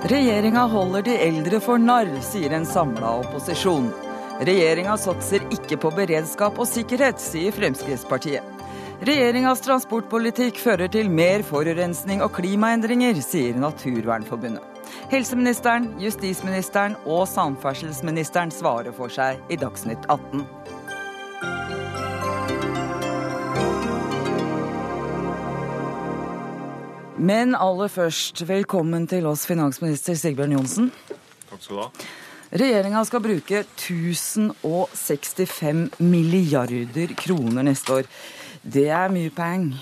Regjeringa holder de eldre for narr, sier en samla opposisjon. Regjeringa satser ikke på beredskap og sikkerhet, sier Fremskrittspartiet. Regjeringas transportpolitikk fører til mer forurensning og klimaendringer, sier Naturvernforbundet. Helseministeren, justisministeren og samferdselsministeren svarer for seg i Dagsnytt 18. Men aller først, velkommen til oss, finansminister Sigbjørn Johnsen. Takk skal du ha. Regjeringa skal bruke 1065 milliarder kroner neste år. Det er mye penger.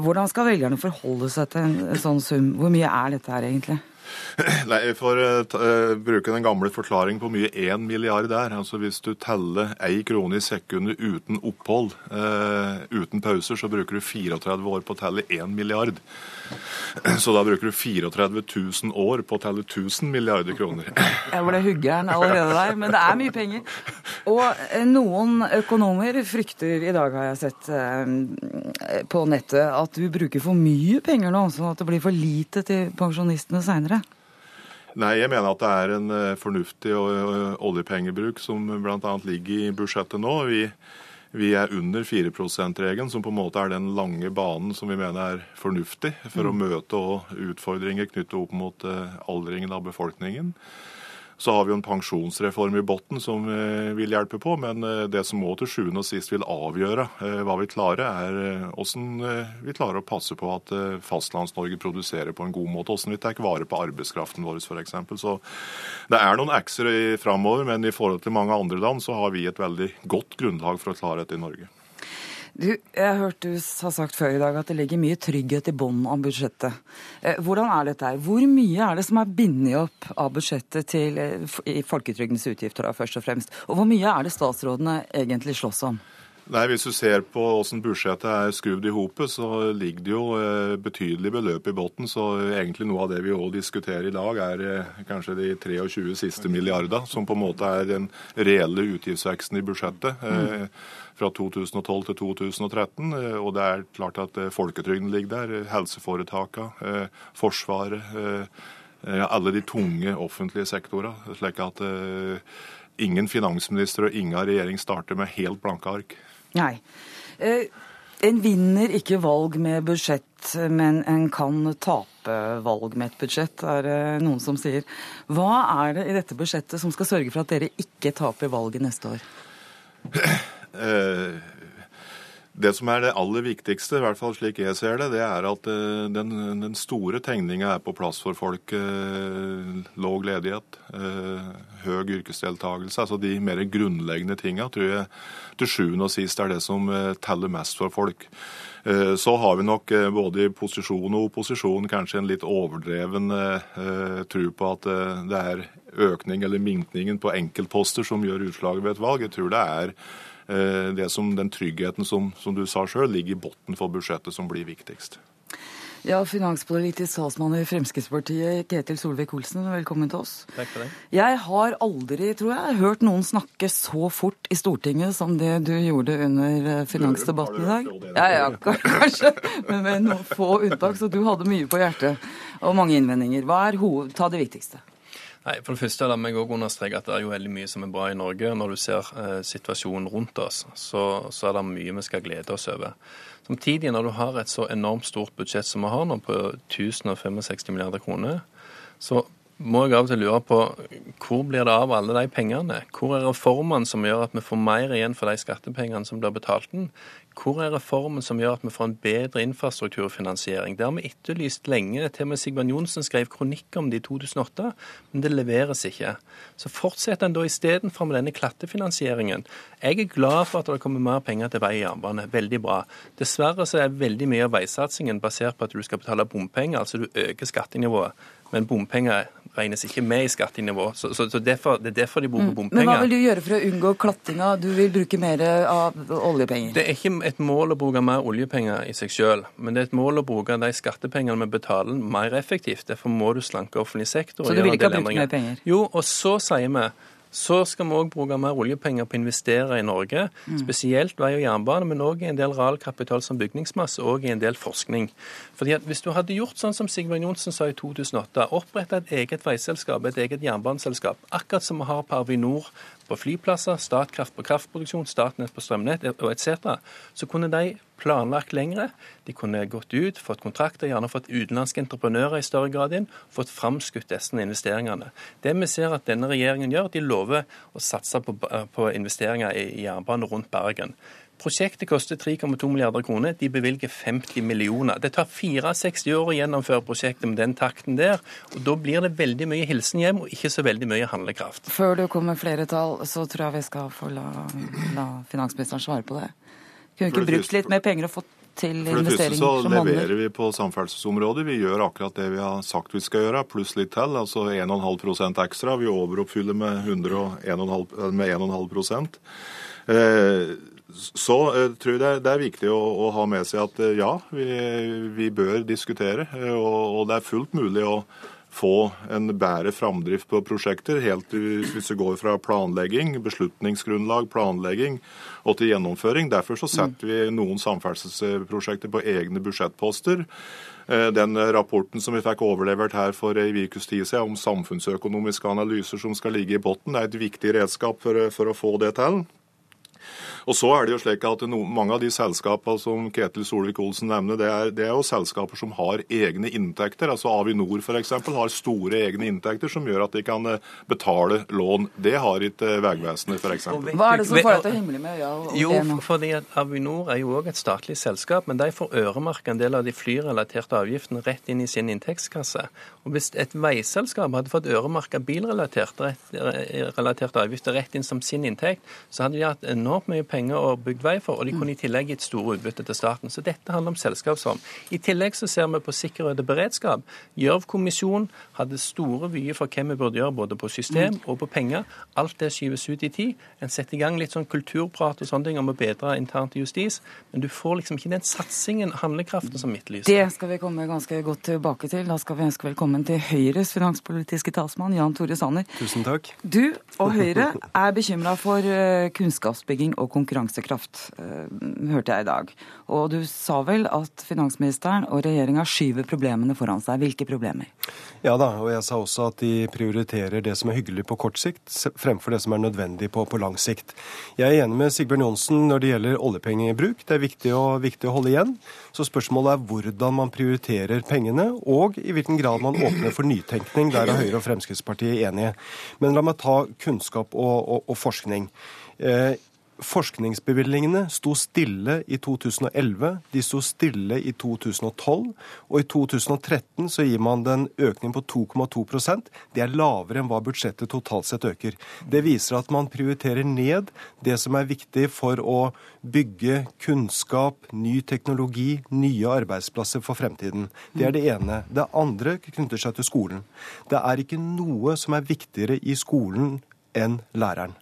Hvordan skal velgerne forholde seg til en sånn sum? Hvor mye er dette her egentlig? Nei, Jeg får uh, bruke den gamle forklaringen på hvor mye én milliard er. Altså Hvis du teller én krone i sekundet uten opphold, uh, uten pauser, så bruker du 34 år på å telle én milliard. Så da bruker du 34 000 år på å telle 1000 milliarder kroner. Jeg ble huggeren allerede der, men det er mye penger. Og eh, noen økonomer frykter i dag, har jeg sett på nettet, at du bruker for mye penger nå, sånn at det blir for lite til pensjonistene seinere. Nei, jeg mener at det er en fornuftig oljepengebruk som bl.a. ligger i budsjettet nå. Vi vi er under 4 %-regelen, som på en måte er den lange banen som vi mener er fornuftig for å mm. møte utfordringer knyttet opp mot eh, aldringen av befolkningen. Så har vi jo en pensjonsreform i bunnen som eh, vil hjelpe på, men eh, det som må til sjuende og sist vil avgjøre eh, hva vi klarer, er hvordan vi klarer å passe på at Fastlands-Norge produserer på en god måte. Hvordan vi tar vare på arbeidskraften vår, f.eks. Så det er noen ekser framover, men i forhold til mange andre land så har vi et veldig godt grunnlag for å klare dette i Norge. Du, jeg har hørt du har sagt før i dag at det ligger mye trygghet i bunnen av budsjettet. Eh, hvordan er dette her? Hvor mye er det som er bindet opp av budsjettet til eh, i folketrygdens utgifter, da, først og fremst? Og hvor mye er det statsrådene egentlig slåss om? Nei, Hvis du ser på hvordan budsjettet er skrudd i hopet, så ligger det jo betydelige betydelig beløp i bunnen. Så egentlig noe av det vi òg diskuterer i dag, er kanskje de 23 siste milliarder, som på en måte er den reelle utgiftsveksten i budsjettet. Mm fra 2012 til 2013. Eh, og det er klart at eh, folketrygden ligger der, helseforetakene, eh, Forsvaret. Alle de tunge offentlige sektorene. Slik at ingen finansminister og ingen regjering starter med helt blanke ark. Nei. En vinner ikke valg med budsjett, men en kan tape valg med et budsjett, er det noen som sier. Hva er det i dette budsjettet som skal sørge for at dere ikke taper valget neste år? Eh, det som er det aller viktigste, i hvert fall slik jeg ser det, det er at eh, den, den store tegninga er på plass for folk. Eh, låg ledighet, høy yrkesdeltakelse. Altså de mer grunnleggende tinga tror jeg til sjuende og sist er det som teller mest for folk. Så har vi nok både i posisjon og opposisjon kanskje en litt overdreven tro på at det er økning eller minkningen på enkeltposter som gjør utslaget ved et valg. Jeg tror det er det som den tryggheten som, som du sa sjøl, ligger i bunnen for budsjettet, som blir viktigst. Ja, Finanspolitisk talsmann i Fremskrittspartiet, Ketil Solvik-Olsen, velkommen til oss. Takk for det. Jeg har aldri, tror jeg, hørt noen snakke så fort i Stortinget som det du gjorde under eh, finansdebatten i dag. Ja, ja, kanskje, men med noen få unntak. Så du hadde mye på hjertet og mange innvendinger. Hva er hoved... Ta det viktigste. Nei, for det første La meg også understreke at det er jo veldig mye som er bra i Norge. Når du ser eh, situasjonen rundt oss, så, så, er det mye vi skal glede oss over. Samtidig, når du har et så enormt stort budsjett som vi har nå, på 1065 milliarder kroner, så må jeg av og til lure på hvor blir det av alle de pengene? Hvor er reformene som gjør at vi får mer igjen for de skattepengene som blir betalt inn? Hvor er reformen som gjør at vi får en bedre infrastrukturfinansiering? Det har vi etterlyst lenge. Til og med Sigbjørn Johnsen skrev kronikk om det i 2008, men det leveres ikke. Så fortsetter en da istedenfor med denne klattefinansieringen. Jeg er glad for at det kommer mer penger til vei og jernbane. Veldig bra. Dessverre så er veldig mye av veisatsingen basert på at du skal betale bompenger, altså du øker skattenivået. Men bompenger regnes ikke med i skattenivå. Så, så, så derfor, Det er derfor de bruker på bompenger. Men Hva vil du gjøre for å unngå klattinga? Du vil bruke mer av oljepenger? Det er ikke et mål å bruke mer oljepenger i seg selv, men det er et mål å bruke de skattepengene vi betaler, mer effektivt. Derfor må du slanke offentlig sektor. Så du vil ikke ha brukt mer penger? Jo, og så sier vi Så skal vi òg bruke mer oljepenger på å investere i Norge, spesielt vei og jernbane, men òg i en del realkapital som bygningsmasse og i en del forskning. Fordi at Hvis du hadde gjort sånn som Sigbjørn Johnsen sa i 2008, oppretta et eget veiselskap, et eget jernbaneselskap, akkurat som vi har på Avinor på flyplasser, Statkraft på kraftproduksjon, Statnett på strømnett og etc., så kunne de planlagt lengre. De kunne gått ut, fått kontrakter, gjerne fått utenlandske entreprenører i større grad inn, fått framskutt disse investeringene. Det vi ser at denne regjeringen gjør, de lover å satse på, på investeringer i jernbane rundt Bergen. Prosjektet koster 3,2 milliarder kroner. De bevilger 50 millioner. Det tar 64 år å gjennomføre prosjektet med den takten der. og Da blir det veldig mye hilsen hjem, og ikke så veldig mye handlekraft. Før du kommer med flere tall, så tror jeg vi skal få la, la finansministeren svare på det. Kunne ikke brukt litt mer penger og fått til For det første så leverer vi på samferdselsområdet. Vi gjør akkurat det vi har sagt vi skal gjøre, pluss litt til. Altså 1,5% ekstra. Vi overoppfyller med 1,5 med 1,5 eh, Så eh, tror jeg det er, det viktig å, å ha med seg at eh, ja, vi, vi bør diskutere. eh, Og, og det er fullt mulig å få en bedre framdrift på prosjekter, helt hvis vi går fra planlegging, beslutningsgrunnlag, planlegging og til gjennomføring. Derfor så setter vi noen samferdselsprosjekter på egne budsjettposter. Den rapporten som vi fikk overlevert her for ei ukes tid siden om samfunnsøkonomiske analyser som skal ligge i bunnen, er et viktig redskap for, for å få det til. Og så er det jo slik at no, Mange av de selskapene som Ketil Solvik-Olsen nevner, det er, det er jo selskaper som har egne inntekter. altså Avinor f.eks. har store egne inntekter som gjør at de kan eh, betale lån. Det har ikke eh, Vegvesenet f.eks. Hva er det som får deg til å himle med ja og Jo, det fordi at Avinor er jo òg et statlig selskap, men de får øremerke en del av de flyrelaterte avgiftene rett inn i sin inntektskasse. Og Hvis et veiselskap hadde fått øremerka bilrelaterte avgifter rett inn som sin inntekt, så hadde de hatt enormt mye penger å bygge vei for, og de kunne i tillegg gitt store utbytte til staten. Så dette handler om selskapsform. I tillegg så ser vi på sikkerhet og beredskap. Gjørv-kommisjonen hadde store vyer for hva vi burde gjøre, både på system og på penger. Alt det skyves ut i tid. En setter i gang litt sånn kulturprat og sånne ting om å bedre internt i justis, men du får liksom ikke den satsingen, handlekraften, som etterlyses. Det skal vi komme ganske godt tilbake til. Da skal vi ønske velkommen til Høyres finanspolitiske talsmann, Jan Tore Sanner. Tusen takk. Du og Høyre er bekymra for eh, kunnskapsbygging og konkurransekraft, eh, hørte jeg i dag. Og du sa vel at finansministeren og regjeringa skyver problemene foran seg. Hvilke problemer? Ja da, og jeg sa også at de prioriterer det som er hyggelig på kort sikt, fremfor det som er nødvendig på, på lang sikt. Jeg er enig med Sigbjørn Johnsen når det gjelder oljepengebruk. Det er viktig å, viktig å holde igjen. Så spørsmålet er hvordan man prioriterer pengene, og i hvilken grad man åpner for nytenkning. Der er Høyre og Fremskrittspartiet enige. Men la meg ta kunnskap og, og, og forskning. Eh, Forskningsbevilgningene sto stille i 2011, de sto stille i 2012, og i 2013 så gir man den økning på 2,2% Det er lavere enn hva budsjettet totalt sett øker. Det viser at man prioriterer ned det som er viktig for å bygge kunnskap, ny teknologi, nye arbeidsplasser for fremtiden. Det er det ene. Det andre knytter seg til skolen. Det er ikke noe som er viktigere i skolen enn læreren.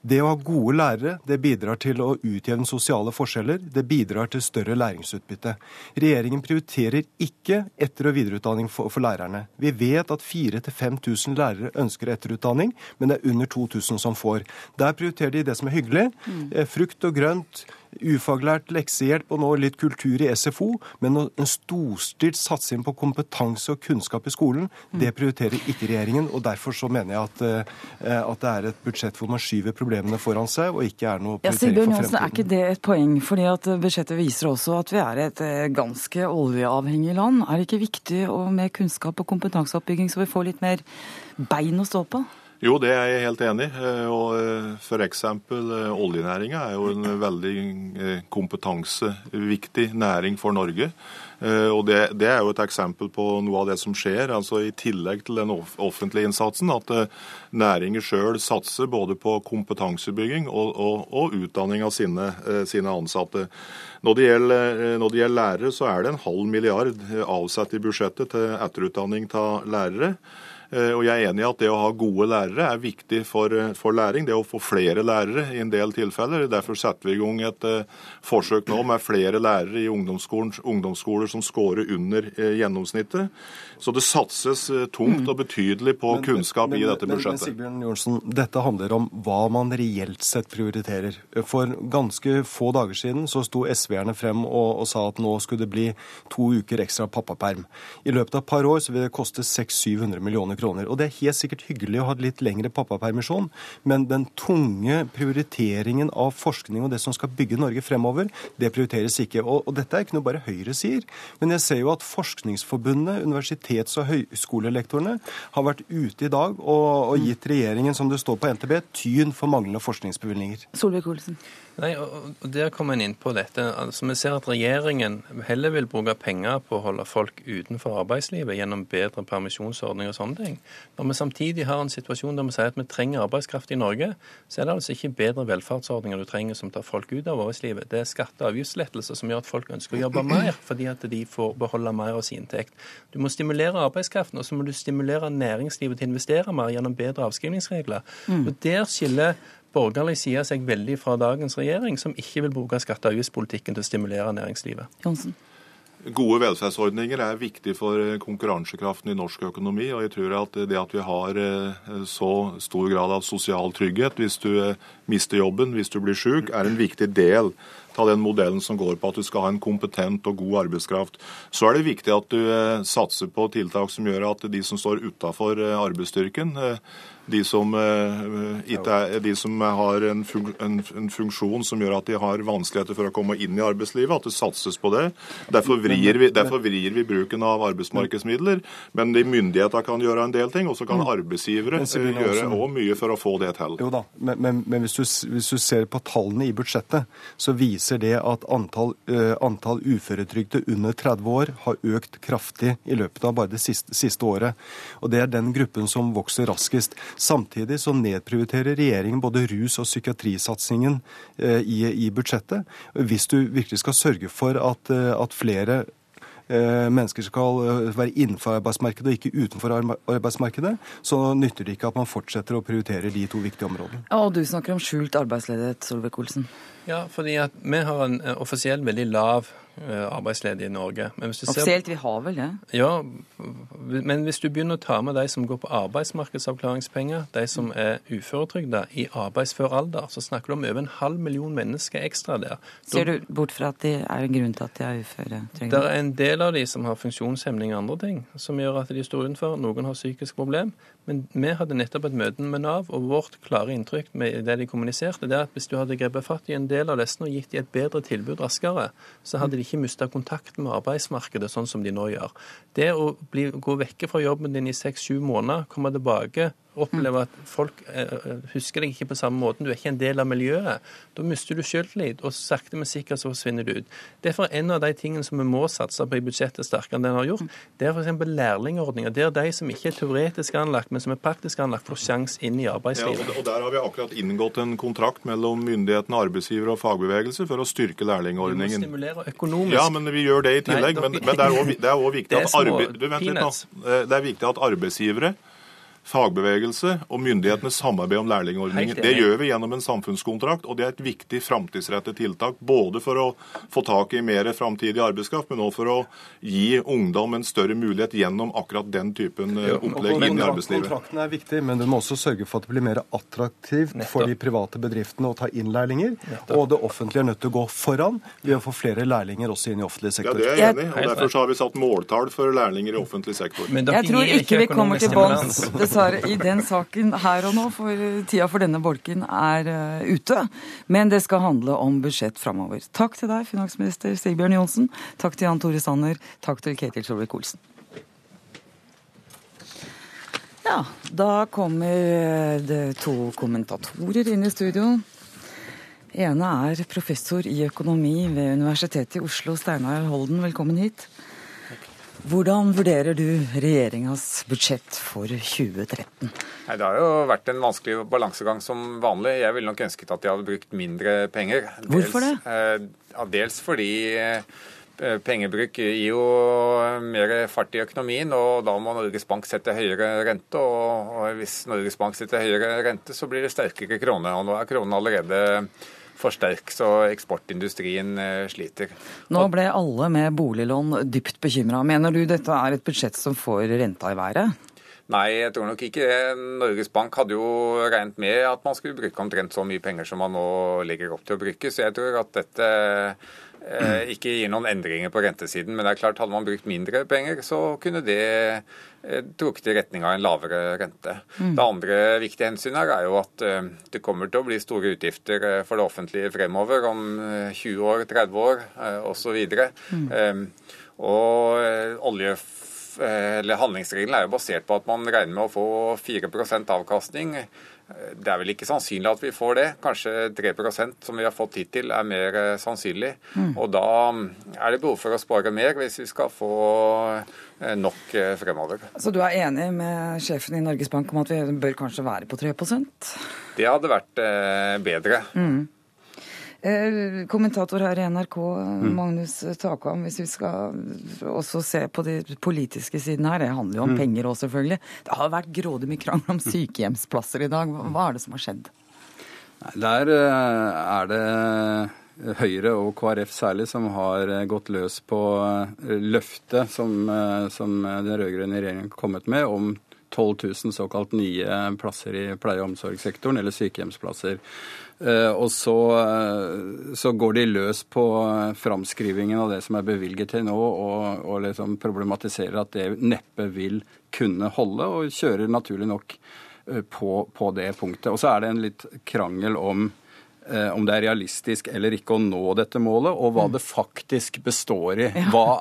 Det å ha gode lærere det bidrar til å utjevne sosiale forskjeller. Det bidrar til større læringsutbytte. Regjeringen prioriterer ikke etter- og videreutdanning for, for lærerne. Vi vet at 4000-5000 lærere ønsker etterutdanning, men det er under 2000 som får. Der prioriterer de det som er hyggelig. eh, Frukt og grønt, ufaglært leksehjelp og nå litt kultur i SFO. Men en storstilt satsing på kompetanse og kunnskap i skolen, det prioriterer ikke regjeringen. og Derfor så mener jeg at, eh, at det er et budsjett hvor man skyver problemene foran seg, og ikke er noe Ja, prioritering Sigbjørn for fremtiden. er ikke det et poeng? Fordi at budsjettet viser også at vi er et eh, ganske oljeavhengig land. Er det ikke viktig og med kunnskap og kompetanseoppbygging så vi får litt mer bein å stå på? Jo, det er jeg helt enig i. Eh, Og eh, eksempel eh, oljenæringa er jo en veldig kompetanseviktig næring for Norge. Og det, det er jo et eksempel på noe av det som skjer. altså I tillegg til den offentlige innsatsen, at næringer sjøl satser både på kompetansebygging og, og, og utdanning av sine, sine ansatte. Når det, gjelder, når det gjelder lærere, så er det en halv milliard avsatt i budsjettet til etterutdanning av lærere. Eh, og jeg er enig i at det å ha gode lærere er viktig for, eh, for, læring. Det å få flere lærere i en del tilfeller. Derfor setter vi i gang et uh, forsøk nå med flere lærere i ungdomsskoler som scorer under gjennomsnittet. Så det satses uh, tungt og betydelig på men, kunnskap men, i dette budsjettet. Men, Sigbjørn Johnsen, dette handler om hva man reelt sett prioriterer. For ganske få dager siden så sto SV-erne frem og, og, sa at nå skulle det bli to uker ekstra pappaperm. I løpet av et par år så vil det koste 600-700 millioner kroner. Og det er helt sikkert hyggelig å ha litt lengre pappapermisjon, men den tunge prioriteringen av forskning og det som skal bygge Norge fremover, det prioriteres ikke. Og, og dette er ikke noe bare Høyre sier, men jeg ser jo at Forskningsforbundet, universitets- og høyskolelektorene, har vært ute i dag og, og gitt regjeringen, som det står på NTB, tyn for manglende forskningsbevilgninger. Solvik-Olsen. Nei, og Der kommer en inn på dette. Altså, Vi ser at regjeringen heller vil bruke penger på å holde folk utenfor arbeidslivet gjennom bedre permisjonsordninger og sånne ting. Når vi samtidig har en situasjon der vi sier at vi trenger arbeidskraft i Norge, så er det altså ikke bedre velferdsordninger du trenger som tar folk ut av arbeidslivet. Det er skatte- og avgiftslettelser som gjør at folk ønsker å jobbe mer, fordi at de får beholde mer av sin inntekt. Du må stimulere arbeidskraften, og så må du stimulere næringslivet til å investere mer gjennom bedre avskrivningsregler. Mm. Og Der skiller borgerlig side seg veldig fra dagens regjering, som ikke vil bruke skatte- og avgiftspolitikken til å stimulere næringslivet. Johnsen. Gode velferdsordninger er viktig for konkurransekraften i norsk økonomi. og jeg tror at Det at vi har eh, så stor grad av sosial trygghet hvis du eh, mister jobben, hvis du blir syk, er en viktig del av den modellen som går på at du skal ha en kompetent og god arbeidskraft. Så er det viktig at du eh, satser på tiltak som gjør at de som står utafor arbeidsstyrken, de som, eh, er, de som har en, fun en, en, funksjon som gjør at de har vanskeligheter for å komme inn i arbeidslivet, at det satses på det. Derfor vrir vi, derfor vrir vi bruken av arbeidsmarkedsmidler. Men de myndighetene kan gjøre en del ting, og så kan mm. arbeidsgivere eh, gjøre òg mye for å få det til. Jo da, Men, men, men hvis, du, hvis, du, ser på tallene i budsjettet, så viser det at antall, uh, antall uføretrygdede under 30 år har økt kraftig i løpet av bare det siste, siste året. Og Det er den gruppen som vokser raskest. Samtidig så nedprioriterer regjeringen både rus- og psykiatrisatsingen eh, i, i budsjettet. Hvis du virkelig skal sørge for at, eh, at flere eh, mennesker skal være innenfor arbeidsmarkedet og ikke utenfor arbeidsmarkedet, så nytter det ikke at man fortsetter å prioritere de to viktige områdene. Og du snakker om skjult arbeidsledighet, Solvik-Olsen. Ja, fordi at vi har en offisiell veldig lav arbeidsledige i Norge. Offisielt, vi har vel det? Ja, men hvis du begynner å ta med de som går på arbeidsmarkedsavklaringspenger, de som er uføretrygda i arbeidsfør alder, så snakker du om over en halv million mennesker ekstra der. Ser du bort fra at det er en grunn til at de er uføretrygda? Det er en del av de som har funksjonshemning og andre ting, som gjør at de står utenfor. Noen har psykisk problem. Men vi hadde nettopp et møte med Nav, og vårt klare inntrykk med det de kommuniserte, det er at hvis du hadde grepet fatt i en del av disse og gitt dem et bedre tilbud raskere, så hadde de ikke mista kontakten med arbeidsmarkedet sånn som de nå gjør. Det å bli, gå vekke fra jobben din i seks-sju måneder, komme tilbake opplever at folk eh, eh, husker deg ikke på samme måten, du er ikke en del av miljøet, da mister du selvtillit, og sakte, men sikkert så forsvinner du ut. Derfor en av de tingene som vi må satse på i budsjettet sterkere enn den har gjort, det er f.eks. lærlingordninger. Der de som ikke er teoretisk anlagt, men som er praktisk anlagt, får sjanse inn i arbeidslivet. Ja, og Der har vi akkurat inngått en kontrakt mellom myndighetene, arbeidsgiver og fagbevegelse for å styrke lærlingordningen. Vi må stimulere økonomisk. Ja, men vi gjør det i tillegg. Nei, men, men, det er òg viktig, viktig at arbeidsgivere fagbevegelse og myndighetene samarbeider om lærlingordningen. Det gjør vi gjennom en samfunnskontrakt, og det er et viktig framtidsrettet tiltak. Både for å få tak i mer framtidig arbeidskraft, men også for å gi ungdom en større mulighet gjennom akkurat den typen eh, opplegg inn i arbeidslivet. Kontrakten er viktig, men du må også sørge for at det blir mer attraktivt for de private bedriftene å ta inn lærlinger. Og det offentlige er nødt til å gå foran ved å få flere lærlinger også inn i offentlig sektor. Ja, det er jeg enig i. og Derfor har vi satt måltall for lærlinger i offentlig sektor. Jeg tror ikke vi kommer til bunns dessverre, i den saken her og nå, for tida for denne bolken er uh, ute. Men det skal handle om budsjett framover. Takk til deg, finansminister Sigbjørn Johnsen. Takk til Jan Tore Sanner. Takk til Ketil Solvik-Olsen. Ja, da kommer det to kommentatorer inn i studio. ene er professor i økonomi ved Universitetet i Oslo, Steinar Holden. Velkommen hit. Hvordan vurderer du regjeringas budsjett for 2013? Nei, det har jo vært en vanskelig balansegang som vanlig. Jeg ville nok ønsket at de hadde brukt mindre penger. Dels, Hvorfor det? Eh, dels fordi eh, pengebruk gir jo mer fart i økonomien, og da må Norges Bank sette høyere rente. Og hvis Norges Bank setter høyere rente, så blir det sterkere krone. Og nå er kronen allerede for sterk, så eksportindustrien sliter. Nå ble alle med boliglån dypt bekymra. Mener du dette er et budsjett som får renta i været? Nei, jeg tror nok ikke det. Norges Bank hadde jo regnet med at man skulle bruke omtrent så mye penger som man nå legger opp til å bruke. Så jeg tror at dette eh, ikke gir noen endringer på rentesiden. Men det er klart, hadde man brukt mindre penger, så kunne det eh, trukket i retning av en lavere rente. Mm. Det andre viktige hensynet her er jo at eh, det kommer til å bli store utgifter eh, for det offentlige fremover, om 20 eh, år, 30 år eh, osv. Mm. Eh, og olje Eh, eller Handlingsregelen er jo basert på at man regner med å få 4% avkastning. Det er vel ikke sannsynlig at vi får det. Kanskje 3% som vi har fått hittil, er mer eh, sannsynlig. Mm. Og da er det behov for å spare mer hvis vi skal få eh, nok fremover. Så du er enig med sjefen i Norges Bank om at vi bør kanskje være på 3% Det hadde vært bedre. Mm. Eh, kommentator her i NRK, mm. Magnus Takam, hvis vi skal også se på de politiske sidene her. Det handler jo om mm. penger òg, selvfølgelig. Det har vært grådig mye krangel om sykehjemsplasser i dag. Hva er det som har skjedd? Der eh, er det Høyre og KrF særlig som har eh, gått løs på løftet som, som den rød-grønne regjeringen har kommet med om 12 000 såkalt nye plasser i pleie- og omsorgssektoren, eller sykehjemsplasser. Eh, og så, eh, så, går de løs på framskrivingen av det som er bevilget til nå, og, og liksom problematiserer at det neppe vil kunne holde, og kjører naturlig nok eh, på, på det punktet. Og så er det en litt krangel om om det er realistisk eller ikke å nå dette målet, og hva mm. det faktisk består i. Hva,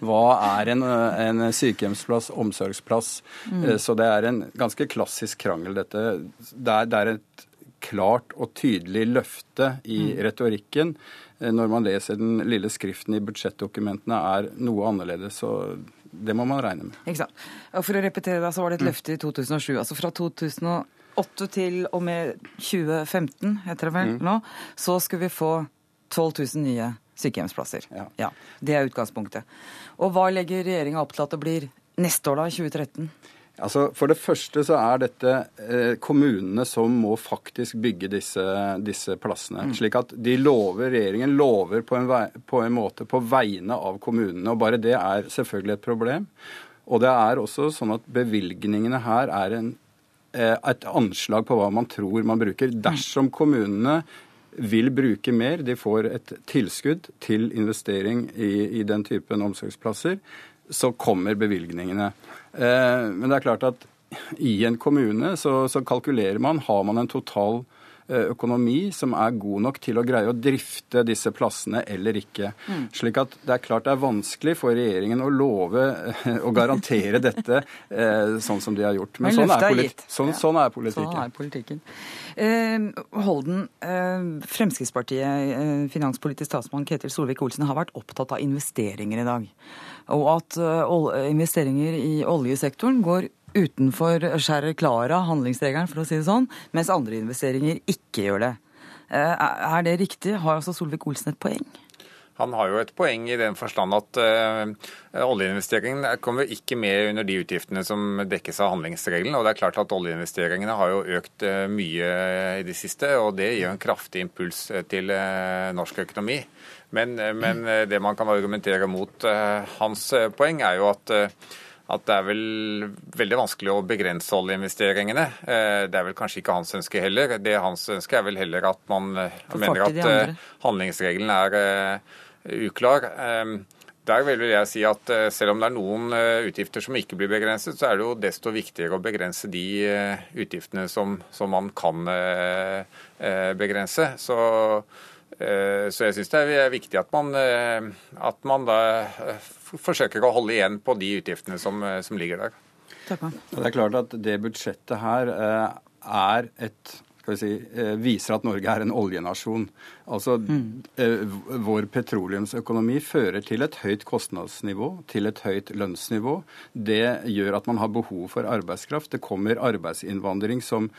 hva er en, en, sykehjemsplass, omsorgsplass? Mm. Så det er en ganske klassisk krangel, dette. Det er, det er et klart og tydelig løfte i mm. retorikken. Eh, når man leser den lille skriften i budsjettdokumentene, er noe annerledes. så det må man regne med. Ikke sant. Og for å repetere deg, så var det et mm. løfte i 2007. Altså fra 2008 til og med 2015, heter det vel mm. nå, så skulle vi få 12 000 nye sykehjemsplasser. Ja. ja. Det er utgangspunktet. Og hva legger regjeringa opp til at det blir neste år, da, 2013? Altså, For det første så er dette eh, kommunene som må faktisk bygge disse, disse plassene. Mm. Slik at de lover, regjeringen lover på en, vei, på en, måte på vegne av kommunene. og Bare det er selvfølgelig et problem. Og det er også sånn at bevilgningene her er en, eh, et anslag på hva man tror man bruker. Dersom kommunene vil bruke mer, de får et tilskudd til investering i, i den typen omsorgsplasser, så kommer bevilgningene. Eh, men det er klart at i en kommune så, så kalkulerer man har man en total Eh, økonomi som er god nok til å greie å drifte disse plassene eller ikke. Mm. Slik at det er klart det er vanskelig for regjeringen å love og eh, garantere dette eh, sånn som de har gjort. Men, Men sånn, er polit sånn, sånn, er politikken. Sånn er politikken. Eh, Holden, eh, Fremskrittspartiet, eh, finanspolitisk statsmann Ketil Solvik-Olsen har vært opptatt av investeringer i dag. Og at investeringer i oljesektoren går utenfor skjærer klara handlingsregelen, for å si det sånn, mens andre investeringer ikke gjør det. Eh, er det riktig? Har altså Solvik-Olsen et poeng? Han har jo et poeng i den forstand at uh, oljeinvesteringen kommer ikke med under de utgiftene som dekkes av handlingsregelen. Og det er klart at oljeinvesteringene har jo økt uh, mye i det siste, og det gir en kraftig impuls til uh, norsk økonomi. Men, men det man kan argumentere mot hans poeng, er jo at at det er vel veldig vanskelig å begrense oljeinvesteringene. Eh, det er vel kanskje ikke hans ønske heller. Det hans ønske er vel heller at man eh, mener at eh, handlingsregelen er uklar. Der vil jeg si at selv om det er noen utgifter som ikke blir begrenset, så er det jo desto viktigere å begrense de utgiftene som, som man kan begrense. Så, så jeg syns det er viktig at man, at man da forsøker å holde igjen på de utgiftene som, som ligger der. Det er klart at det budsjettet her eh, er et skal vi si, eh, viser at Norge er en oljenasjon. Altså, mm. Vår petroleumsøkonomi fører til et høyt kostnadsnivå, til et høyt lønnsnivå. Det gjør at man har behov for arbeidskraft. Det kommer arbeidsinnvandring som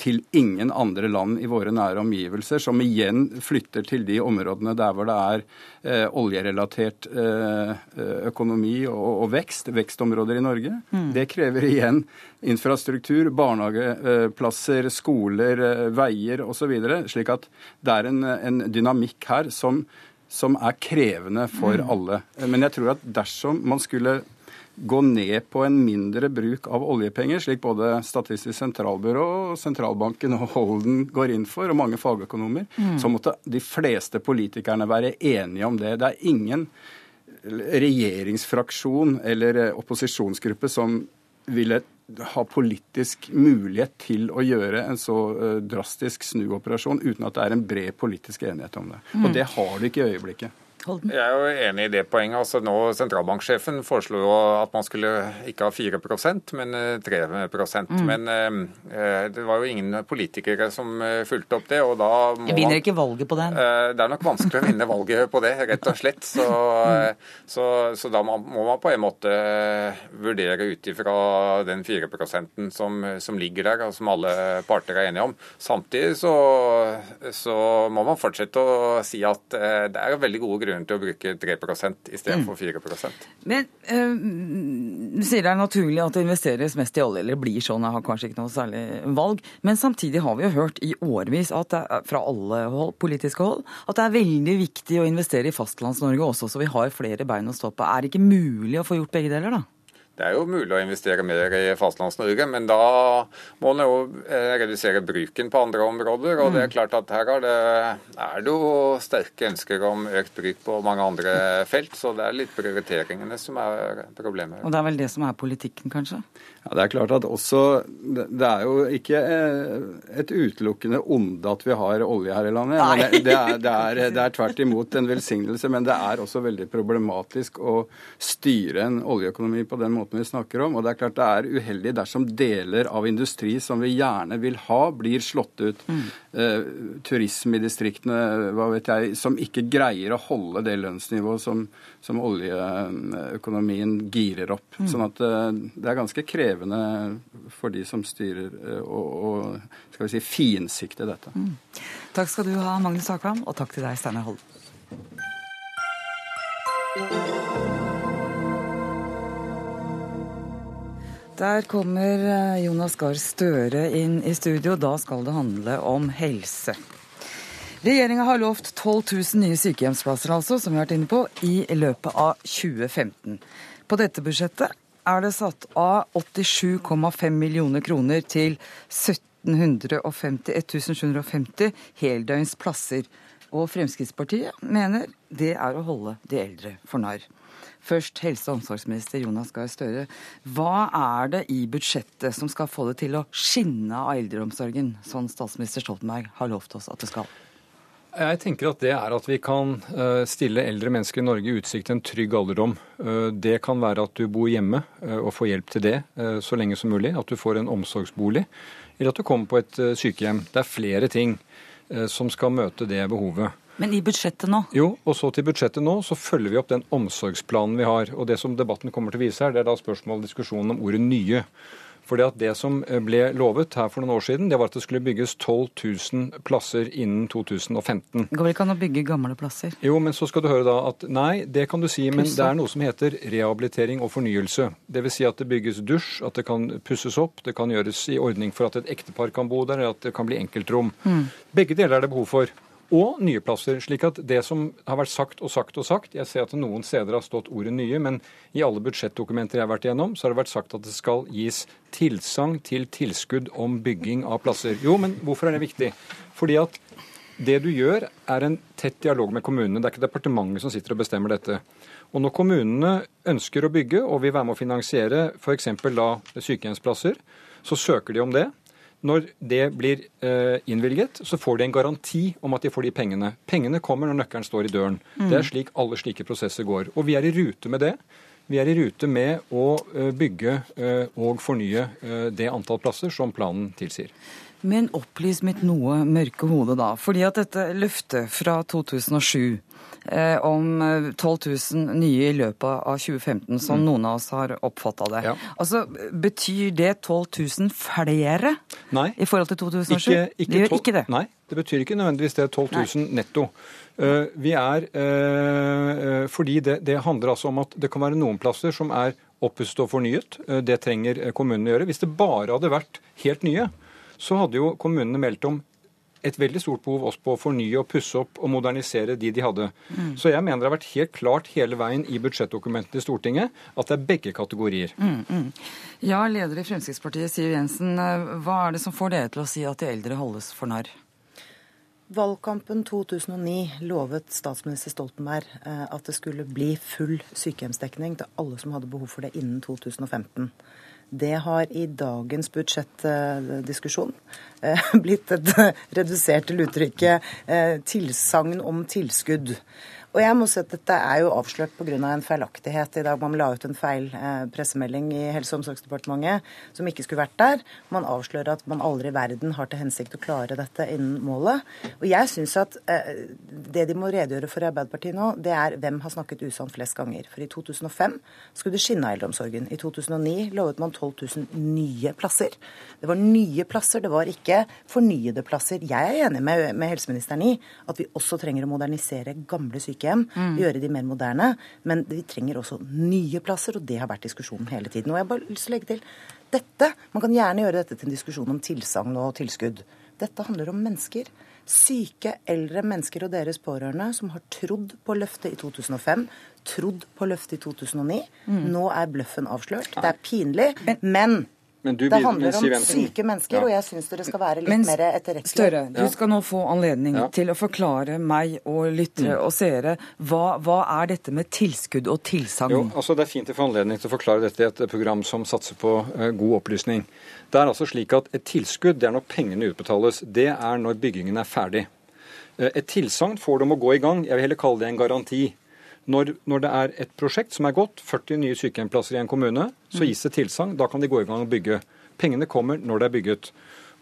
til ingen andre land i våre nære omgivelser, som igjen flytter til de områdene der hvor det er eh, oljerelatert eh, økonomi og, og, vekst, vekstområder i Norge. Mm. Det krever igjen infrastruktur, barnehageplasser, skoler, eh, veier osv. Slik at det er en, en dynamikk her som, som, er krevende for mm. alle. Men jeg tror at dersom man skulle gå ned på en mindre bruk av oljepenger, slik både Statistisk sentralbyrå, sentralbanken og Holden går inn for, og mange fagøkonomer, mm. så måtte de fleste politikerne være enige om det. Det er ingen regjeringsfraksjon eller opposisjonsgruppe som ville ha politisk mulighet til å gjøre en så uh, drastisk snuoperasjon uten at det er en bred politisk enighet om det. Mm. Og det har du ikke i øyeblikket. Holden? Jeg er jo enig i det poenget. Altså nå Sentralbanksjefen foreslo jo at man skulle ikke ha 4% men 3 eh, mm. Men eh, det var jo ingen politikere som eh, fulgte opp det. og da må Jeg vinner ikke valget på det? Eh, det er nok vanskelig å vinne valget på det, rett og slett. Så, mm. så, så da må man på en måte vurdere ut ifra den 4% som, som ligger der, og som alle parter er enige om. Samtidig så, så må man fortsette å si at det er veldig gode grunner grunn til å bruke 3 istedenfor 4 mm. Men øh, sier det er naturlig at det investeres mest i olje, eller blir sånn, jeg har kanskje ikke noe særlig valg. Men samtidig har vi jo hørt i årevis at det fra alle hold, politiske hold at det er veldig viktig å investere i Fastlands-Norge også, så vi har flere bein å stå på. Er det ikke mulig å få gjort begge deler, da? Det er jo mulig å investere mer i Fastlands-Norge, men da må en jo eh, redusere bruken på andre områder. og det er mm. klart at Her er det, er det jo sterke ønsker om økt bruk på mange andre felt, så det er litt prioriteringene som er problemet. Og det er vel det som er politikken, kanskje? Ja, Det er klart at også Det er jo ikke eh, et utelukkende onde at vi har olje her i landet. Det, det, er, det, er, det, er, tvert imot en velsignelse, men det er også veldig problematisk å styre en oljeøkonomi på den måten vi snakker om. Og det er klart det er uheldig dersom deler av industri som vi gjerne vil ha, blir slått ut. Mm. Eh, turisme i distriktene, hva vet jeg, som ikke greier å holde det lønnsnivået som, som oljeøkonomien girer opp. Mm. Sånn at eh, det er ganske krevende krevende for de som styrer, å skal vi si, finsikte dette. Mm. Takk skal du ha, Magnus Akvam, og takk til deg, Steinar Holden. Der kommer eh, Jonas Gahr Støre inn i studio. Da skal det handle om helse. Regjeringa har lovt 12 000 nye sykehjemsplasser, altså, som vi har vært inne på, i løpet av 2015. På dette budsjettet er det satt av 87,5 millioner kroner til 1750, 1750 heldøgns plasser. Og Fremskrittspartiet mener det er å holde de eldre for narr. Først helse- og omsorgsminister Jonas Gahr Støre. Hva er det i budsjettet som skal få det til å skinne av eldreomsorgen, sånn statsminister Stoltenberg har lovt oss at det skal? Jeg tenker at det er at vi kan eh, stille eldre mennesker i Norge i utsikt til en trygg alderdom. Eh, det kan være at du bor hjemme eh, og får hjelp til det så lenge som mulig. At du får en omsorgsbolig, eller at du kommer på et sykehjem. Det er flere ting som skal møte det behovet. Men i budsjettet nå? Jo, og så til budsjettet nå så følger vi opp den omsorgsplanen vi har. Og det som debatten kommer til å vise her, det er da spørsmål og diskusjonen om ordet nye. Fordi at Det som eh, ble lovet her for noen år siden, det var at det skulle bygges 12 000 plasser innen 2015. Det går vel ikke an å bygge gamle plasser? Jo, men så skal du høre da at nei, det kan du si, men det er noe som heter rehabilitering og fornyelse. Dvs. Si at det bygges dusj, at det kan pusses opp, det kan gjøres i ordning for at et ektepar kan bo der, eller at det kan bli enkeltrom. Mm. Begge deler er det behov for og nye plasser. slik at det som har vært sagt og sagt og sagt Jeg ser at noen steder har stått ordet nye, men i alle budsjettdokumenter jeg har vært igjennom, så har det vært sagt at det skal gis tilsagn til tilskudd om bygging av plasser. Jo, men hvorfor er det viktig? Fordi at det du gjør, er en tett dialog med kommunene. Det er ikke departementet som sitter og bestemmer dette. Og når kommunene ønsker å bygge og vil være med å finansiere f.eks. sykehjemsplasser, så søker de om det. Når det blir eh, innvilget, så får de en garanti om at de får de pengene. Pengene kommer når nøkkelen står i døren. Mm. Det er slik alle slike prosesser går. Og vi er i rute med det. Vi er i rute med å bygge og fornye det antall plasser som planen tilsier. Men opplys mitt noe mørke hode, da. Fordi at dette løftet fra 2007 eh, om 12 eh, 000 nye i løpet av 2015, som mm. noen av oss har oppfatta det. Ja. Altså, Betyr det 12 000 flere nei. i forhold til 2007? Ikke, ikke det gjør ikke det? Nei, det betyr ikke nødvendigvis det. 12 000 nei. netto. Uh, vi er uh, Fordi det, det handler altså om at det kan være noen plasser som er oppustet og fornyet. Uh, det trenger kommunene å gjøre. Hvis det bare hadde vært helt nye, så hadde jo kommunene meldt om et veldig stort behov også på å fornye og pusse opp og modernisere de de hadde. Mm. Så jeg mener det har vært helt klart hele veien i budsjettdokumentene i Stortinget at det er begge kategorier. Mm, mm. Ja, leder i Fremskrittspartiet Siv Jensen, hva er det som får dere til å si at de eldre holdes for narr? Valgkampen 2009 lovet statsminister Stoltenberg eh, at det skulle bli full sykehjemsdekning til alle som hadde behov for det innen 2015. Det har i dagens budsjettdiskusjon eh, blitt et redusert til uttrykket eh, tilsagn om tilskudd. Og jeg må si at Dette er jo avslørt pga. en feilaktighet i dag. Man la ut en feil eh, pressemelding i Helse- og omsorgsdepartementet som ikke skulle vært der. Man avslører at man aldri i verden har til hensikt å klare dette innen målet. Og jeg synes at eh, Det de må redegjøre for i Arbeiderpartiet nå, det er hvem har snakket usant flest ganger. For i 2005 skulle det skinne av eldreomsorgen. I 2009 lovet man 12 000 nye plasser. Det var nye plasser, det var ikke fornyede plasser. Jeg er enig med, med helseministeren i at vi også trenger å modernisere gamle sykehjem sykehjem, mm. gjøre de mer moderne. Men vi trenger også nye plasser, og det har vært diskusjonen hele tiden. Og jeg har bare lyst til å legge til dette. Man kan gjerne gjøre dette til en diskusjon om tilsagn og tilskudd. Dette handler om mennesker. Syke, eldre mennesker og deres pårørende som har trodd på løftet i 2005, trodd på løftet i 2009. Mm. Nå er bløffen avslørt. Det er pinlig. Men du, det handler om syke mennesker, ja. og jeg syns dere skal være litt Mens, mer etterrettelige. Støre, du skal nå få anledning ja. til å forklare meg og lyttere mm. og seere hva, hva, er dette med tilskudd og tilsagn? Altså, det er fint å få anledning til å forklare dette i et program som satser på uh, god opplysning. Det er altså slik at Et tilskudd det er når pengene utbetales. Det er når byggingen er ferdig. Uh, et tilsagn får du om å gå i gang. Jeg vil heller kalle det en garanti. Når, når, det er et prosjekt som er godt, 40 nye sykehjemplasser i en kommune, så mm. gis det tilsagn. Da kan de gå i gang og bygge. Pengene kommer når det er bygget.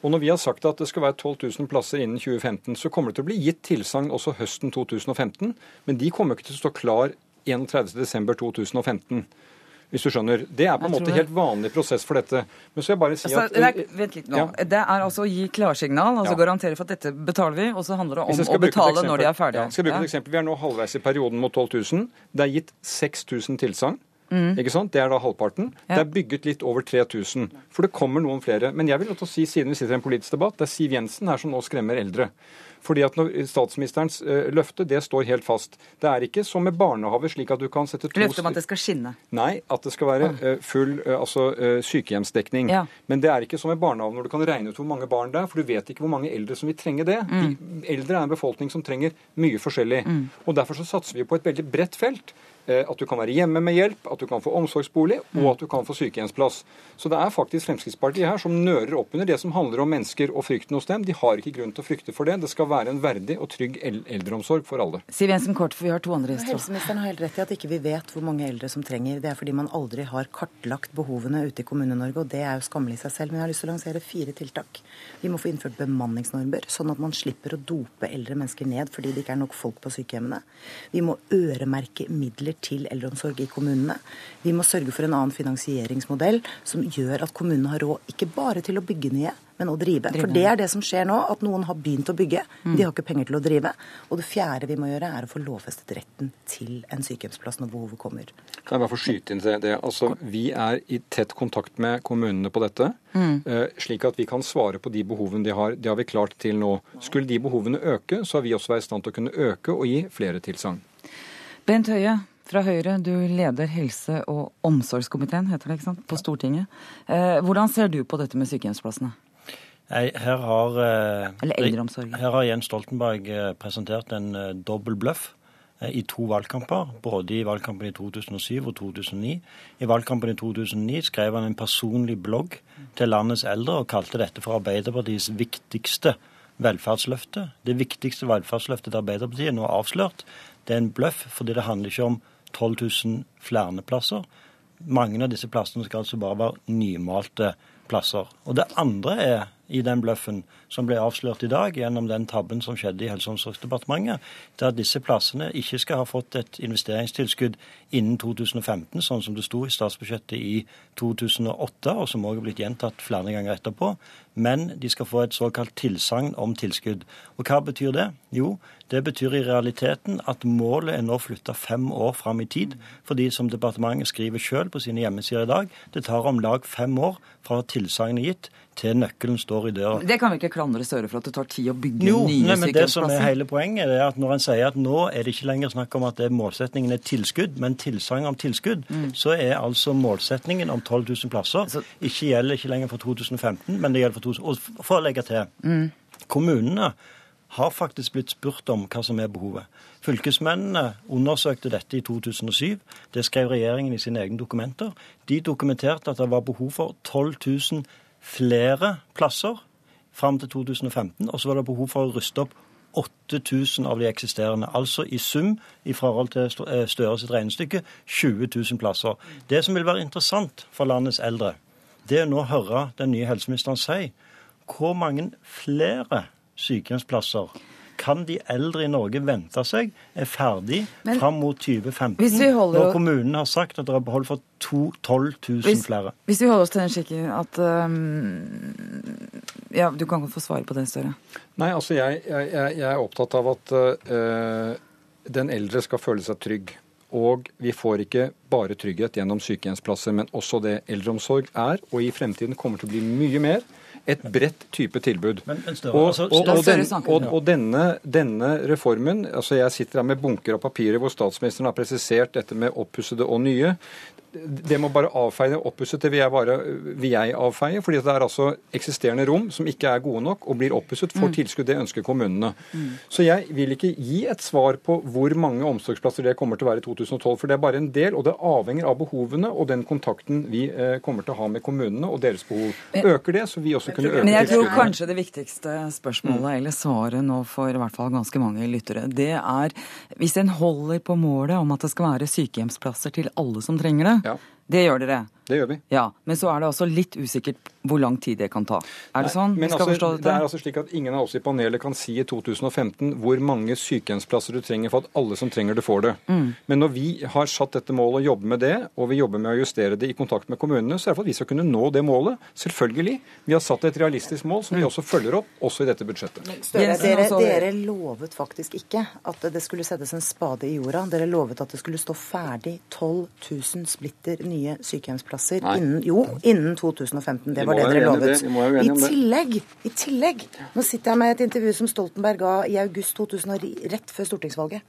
Og når vi har sagt at det skal være 12 000 plasser innen 2015, så kommer det til å bli gitt tilsagn også høsten 2015. Men de kommer ikke til å stå klar 31.12.2015 hvis du skjønner. Det er på en måte helt vanlig prosess for dette. Men så jeg bare si altså, at... Nei, vent litt nå. Ja. Det er altså å gi klarsignal, altså ja. garantere for at dette betaler vi, og så handler det om å betale når de er ferdige. Ja, skal bruke et eksempel. Vi er nå halvveis i perioden mot 12 000. Det er gitt 6000 tilsagn. Mm. Ikke sant? Det er da halvparten. Ja. Det er bygget litt over 3000. For det kommer noen flere. Men jeg vil også si, siden vi sitter i en politisk debatt, det er Siv Jensen her som nå skremmer eldre. Fordi at Statsministerens uh, løfte det står helt fast. Det er ikke som med barnehage, slik at du kan sette to Løfte om at det skal skinne? Nei, at det skal være uh, full uh, altså, sykehjemsdekning. Ja. Men det er ikke som med barnehage når du kan regne ut hvor mange barn det er, for du vet ikke hvor mange eldre som vil trenge det. Mm. De eldre er en befolkning som trenger mye forskjellig. Mm. Og Derfor så satser vi på et veldig bredt felt. Eh, at du kan være hjemme med hjelp, at du kan få omsorgsbolig og at du kan få sykehjemsplass. Så det er faktisk Fremskrittspartiet her som nører opp under det som handler om mennesker og frykten hos dem. De har ikke grunn til å frykte for det. Det skal være en verdig og trygg eldreomsorg for alle. Siv Jensen Kort, for vi har to andre gjester. Helseministeren har helt rett i at ikke vi vet hvor mange eldre som trenger. Det er fordi man aldri har kartlagt behovene ute i Kommune-Norge, og det er jo skammelig i seg selv. Men jeg har lyst til å lansere fire tiltak. Vi må få innført bemanningsnormer, sånn at man slipper å dope eldre mennesker ned fordi det ikke er nok folk på sykehjemmene. Vi må øremerke midler midler til eldreomsorg i kommunene. Vi må sørge for en annen finansieringsmodell som gjør at kommunene har råd ikke bare til å bygge nye, men å drive. drive. For det er det som skjer nå, at noen har begynt å bygge. Mm. De har ikke penger til å drive. Og det fjerde vi må gjøre, er å få lovfestet retten til en sykehjemsplass når behovet kommer. Kan jeg bare få skyte inn det? Altså, Vi er i tett kontakt med kommunene på dette, mm. Eh, slik at vi kan svare på de behovene de har. Det har vi klart til nå. Skulle de behovene øke, så har vi også vært i stand til å kunne øke og gi flere tilsagn. Bent Høie, fra Høyre, du leder helse- og omsorgskomiteen heter det, ikke sant, på Stortinget. Eh, hvordan ser du på dette med sykehjemsplassene? Nei, her har, eh. Her har Jens Stoltenberg eh, presentert en dobbel bløff i to valgkamper, både i valgkampen i 2007 og 2009. I valgkampen i 2009 skrev han en personlig blogg til landets eldre og kalte dette for Arbeiderpartiets viktigste velferdsløfte. Det viktigste velferdsløftet til Arbeiderpartiet er nå avslørt. Det er en bløff fordi det handler ikke om 12 000 flere plasser. Mange av disse plassene skal altså bare være nymalte plasser. Og det andre er i den bløffen som ble avslørt i dag gjennom den tabben som skjedde i Helse- og omsorgsdepartementet, er at disse plassene ikke skal ha fått et investeringstilskudd innen 2015, sånn som det sto i statsbudsjettet i 2008, og som også er blitt gjentatt flere ganger etterpå, men de skal få et såkalt tilsagn om tilskudd. Og hva betyr det? Jo, det betyr i realiteten at målet er nå flytta fem år fram i tid, fordi som departementet skriver sjøl på sine hjemmesider i dag, det tar om lag fem år fra tilsagnet gitt til nøkkelen står i døra. Det kan vi ikke klandre Støre for at det tar tid å bygge jo, nye nei, men Det som er hele poenget, er at når en sier at nå er det ikke lenger snakk om at det er målsetningen er tilskudd, men tilsagn om tilskudd, så er altså målsetningen om 12 000 plasser ikke gjelder ikke lenger for 2015, men det gjelder for 2000. Og for å legge til, kommunene har faktisk blitt spurt om hva som er behovet. Fylkesmennene undersøkte dette i 2007. Det skrev regjeringen i sine egne dokumenter. De dokumenterte at det var behov for 12 000 flere plasser fram til 2015, og så var det behov for å ruste opp 8000 av de eksisterende. Altså i sum, i forhold til eh, Støre sitt regnestykke, 20 000 plasser. Det som vil være interessant for landets eldre, det er nå å høre den nye helseministeren si hvor mange flere sykehjemsplasser kan de eldre i Norge vente seg er ferdig Men fram mot 2015, holder når kommunen har sagt at det er behov for to- 12 000 Hvis, flere? hvis vi holder oss til den skikken at um, Ja, du kan godt få svare på det, Støre. Nei, altså jeg, jeg, jeg jeg er opptatt av at uh, den eldre skal føle seg trygg. Og vi får ikke bare trygghet gjennom sykehjemsplasser, men også det eldreomsorg er, og i fremtiden kommer til å bli mye mer, et bredt type tilbud. Men- men Støre, og, altså, og, og, den, og, og denne, denne reformen altså Jeg sitter her med bunker av papirer hvor statsministeren har presisert dette med oppussede og nye. Det må bare avfeie oppussede vil jeg, bare, vil jeg avfeie. fordi det er altså eksisterende rom som ikke er gode nok og blir oppusset, får tilskudd. Det ønsker kommunene. Så jeg vil ikke gi et svar på hvor mange omsorgsplasser det kommer til å være i 2012. For det er bare en del, og det avhenger av behovene og den kontakten vi eh, kommer til å ha med kommunene og deres behov. Øker det, så vi også kunne øke Men jeg tror kanskje det viktigste spørsmålet, eller svaret nå for i hvert fall ganske mange lyttere, det er hvis en holder på målet om at det skal være sykehjemsplasser til alle som trenger det. Det gjør dere. Det gjør vi. Ja, Men så er det også litt usikkert hvor lang tid det kan ta. Er det sånn? Men vi skal altså, forstå det er altså slik at Ingen av oss i panelet kan si i 2015 hvor mange sykehjemsplasser du trenger for at alle som trenger det, får det. Mm. Men når vi har satt dette målet og jobber med det, og vi jobber med å justere det i kontakt med kommunene, så er det for at vi skal kunne nå det målet. Selvfølgelig. Vi har satt et realistisk mål som vi også følger opp, også i dette budsjettet. Jensen dere, dere lovet faktisk ikke at det skulle settes en spade i jorda. Dere lovet at det skulle stå ferdig 12 000 splitter nye sykehjemsplasser Nei. innen, jo, innen 2015. Det var det dere lovet. det. I tillegg, I tillegg Nå sitter jeg med et intervju som Stoltenberg ga i august 2009, rett før stortingsvalget.